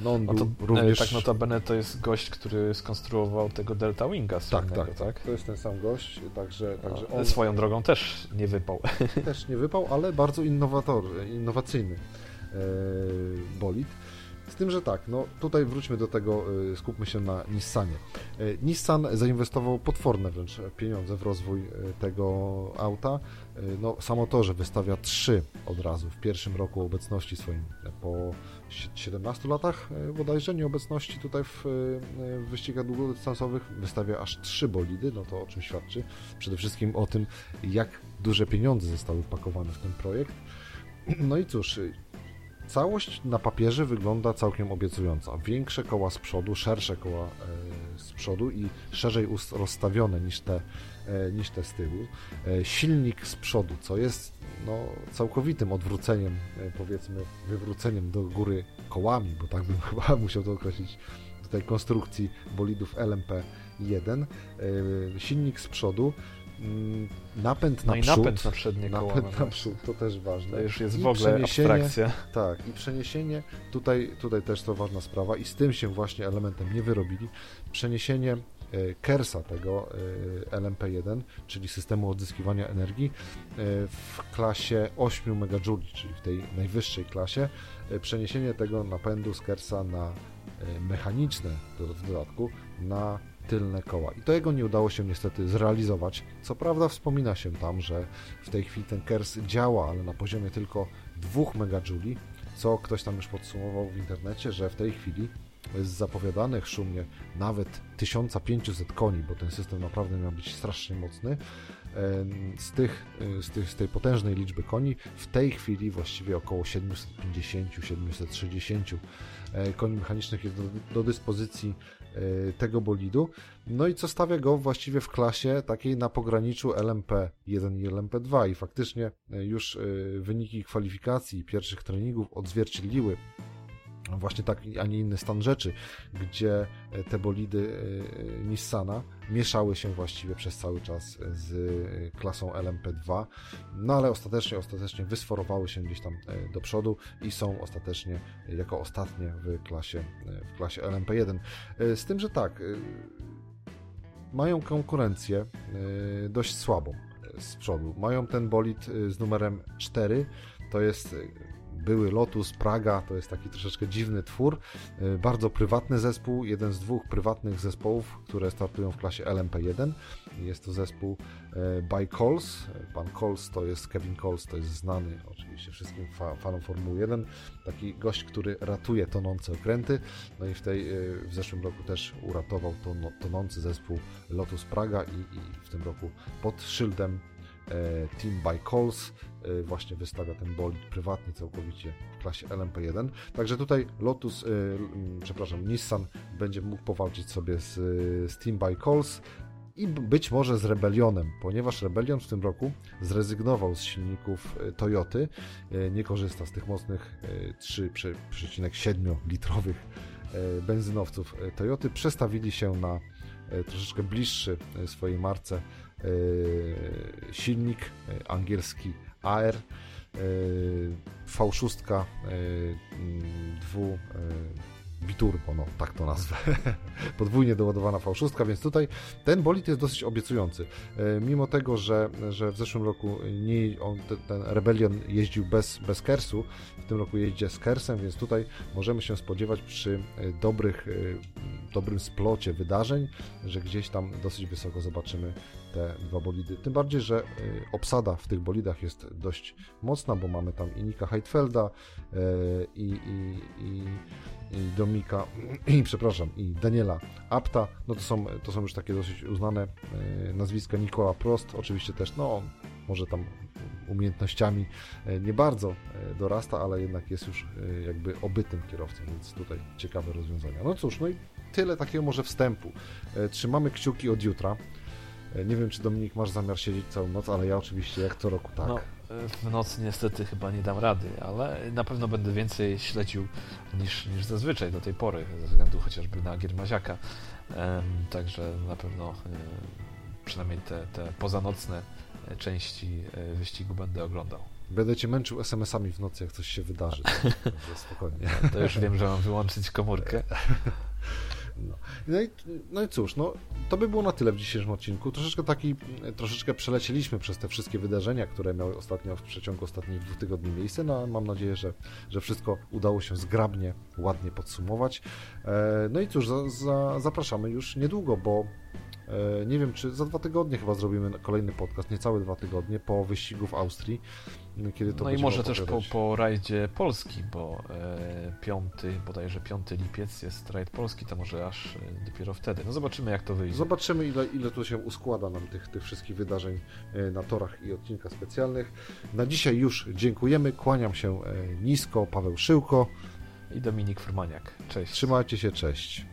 no on no to, również... Tak notabene to jest gość, który skonstruował tego Delta Winga tak, tak, tak, to jest ten sam gość, także, także on... Swoją drogą też nie wypał. Też nie wypał, ale bardzo innowator, innowacyjny bolid. Z tym, że tak, no tutaj wróćmy do tego, skupmy się na Nissanie. Nissan zainwestował potworne wręcz pieniądze w rozwój tego auta. No, samo to, że wystawia trzy od razu w pierwszym roku obecności swoim po 17 latach e, bodajże nieobecności tutaj w, e, w wyścigach długodystansowych wystawia aż trzy bolidy, no to o czym świadczy? Przede wszystkim o tym, jak duże pieniądze zostały wpakowane w ten projekt. No i cóż, Całość na papierze wygląda całkiem obiecująca. Większe koła z przodu, szersze koła e, z przodu i szerzej rozstawione niż te, niż te z tyłu. Silnik z przodu, co jest no, całkowitym odwróceniem, powiedzmy, wywróceniem do góry kołami, bo tak bym chyba musiał to określić tutaj konstrukcji bolidów LMP1. Silnik z przodu napęd na no przód. napęd na przednie koła. Napęd na przód, to też ważne. To już jest I w ogóle abstrakcja. Tak, i przeniesienie, tutaj, tutaj też to ważna sprawa i z tym się właśnie elementem nie wyrobili. Przeniesienie e, Kersa tego e, LMP1, czyli systemu odzyskiwania energii e, w klasie 8 MJ, czyli w tej najwyższej klasie, przeniesienie tego napędu z Kersa na mechaniczne w dodatku na tylne koła. I to jego nie udało się niestety zrealizować. Co prawda wspomina się tam, że w tej chwili ten KERS działa, ale na poziomie tylko 2 MJ, co ktoś tam już podsumował w internecie, że w tej chwili z zapowiadanych szumnie nawet 1500 koni, bo ten system naprawdę miał być strasznie mocny, z, tych, z, tych, z tej potężnej liczby koni w tej chwili właściwie około 750-760 e, koni mechanicznych jest do, do dyspozycji E, tego bolidu. No i co stawia go właściwie w klasie takiej na pograniczu LMP1 i LMP2 i faktycznie e, już e, wyniki kwalifikacji pierwszych treningów odzwierciedliły właśnie taki, a nie inny stan rzeczy, gdzie e, te bolidy e, Nissana mieszały się właściwie przez cały czas z e, klasą LMP2, no ale ostatecznie, ostatecznie wysforowały się gdzieś tam do przodu i są ostatecznie jako ostatnie w klasie, w klasie LMP1. Z tym, że tak, mają konkurencję dość słabą z przodu. Mają ten bolid z numerem 4, to jest były Lotus, Praga, to jest taki troszeczkę dziwny twór, e, bardzo prywatny zespół, jeden z dwóch prywatnych zespołów, które startują w klasie LMP1. Jest to zespół e, by Coles. Pan Coles to jest Kevin Coles, to jest znany oczywiście wszystkim fanom Formuły 1. Taki gość, który ratuje tonące okręty. No i w, tej, e, w zeszłym roku też uratował ton, tonący zespół Lotus Praga i, i w tym roku pod szyldem Team by Coles Y, właśnie wystawia ten bolid prywatny całkowicie w klasie LMP1. Także tutaj Lotus, y, mm, przepraszam, Nissan będzie mógł powalczyć sobie z, z Team by Coles i być może z Rebellionem, ponieważ Rebellion w tym roku zrezygnował z silników y, Toyoty, nie korzysta z tych mocnych 3,7 litrowych benzynowców Toyoty, przestawili się na troszeczkę bliższy swojej marce silnik angielski AR, V6 dwu biturbo, no tak to nazwę, podwójnie doładowana V6, więc tutaj ten bolid jest dosyć obiecujący. Mimo tego, że, że w zeszłym roku nie, on, ten, ten Rebellion jeździł bez, bez Kersu, w tym roku jeździ z Kersem, więc tutaj możemy się spodziewać przy dobrych, dobrym splocie wydarzeń, że gdzieś tam dosyć wysoko zobaczymy te dwa bolidy. Tym bardziej, że obsada w tych bolidach jest dość mocna, bo mamy tam i Nika Heidfelda i, i, i i Domika, i przepraszam, i Daniela Apta, no to są, to są już takie dosyć uznane e, nazwiska. Nikola Prost, oczywiście też, no może tam umiejętnościami nie bardzo dorasta, ale jednak jest już jakby obytym kierowcą, więc tutaj ciekawe rozwiązania. No cóż, no i tyle takiego może wstępu. Trzymamy kciuki od jutra. Nie wiem, czy Dominik masz zamiar siedzieć całą noc, ale ja oczywiście jak co roku tak. No w nocy niestety chyba nie dam rady, ale na pewno będę więcej śledził niż, niż zazwyczaj do tej pory, ze względu chociażby na Giermaziaka. Także na pewno przynajmniej te, te pozanocne e, części e, wyścigu będę oglądał. Będę cię męczył SMS-ami w nocy, jak coś się wydarzy. spokojnie. To już wiem, że mam wyłączyć komórkę. No. No, i, no i cóż, no, to by było na tyle w dzisiejszym odcinku. Troszeczkę taki, troszeczkę przelecieliśmy przez te wszystkie wydarzenia, które miały ostatnio w przeciągu ostatnich dwóch tygodni miejsce. No, mam nadzieję, że, że wszystko udało się zgrabnie, ładnie podsumować. E, no i cóż, za, za, zapraszamy już niedługo, bo e, nie wiem, czy za dwa tygodnie chyba zrobimy kolejny podcast, niecałe dwa tygodnie po wyścigu w Austrii. Kiedy to no i może też po, po rajdzie Polski, bo e, piąty, bodajże 5 lipiec jest rajd Polski, to może aż e, dopiero wtedy. No zobaczymy jak to wyjdzie. Zobaczymy ile, ile tu się uskłada nam tych, tych wszystkich wydarzeń e, na torach i odcinkach specjalnych. Na dzisiaj już dziękujemy, kłaniam się e, nisko, Paweł Szyłko i Dominik Furmaniak. Cześć. Trzymajcie się, cześć.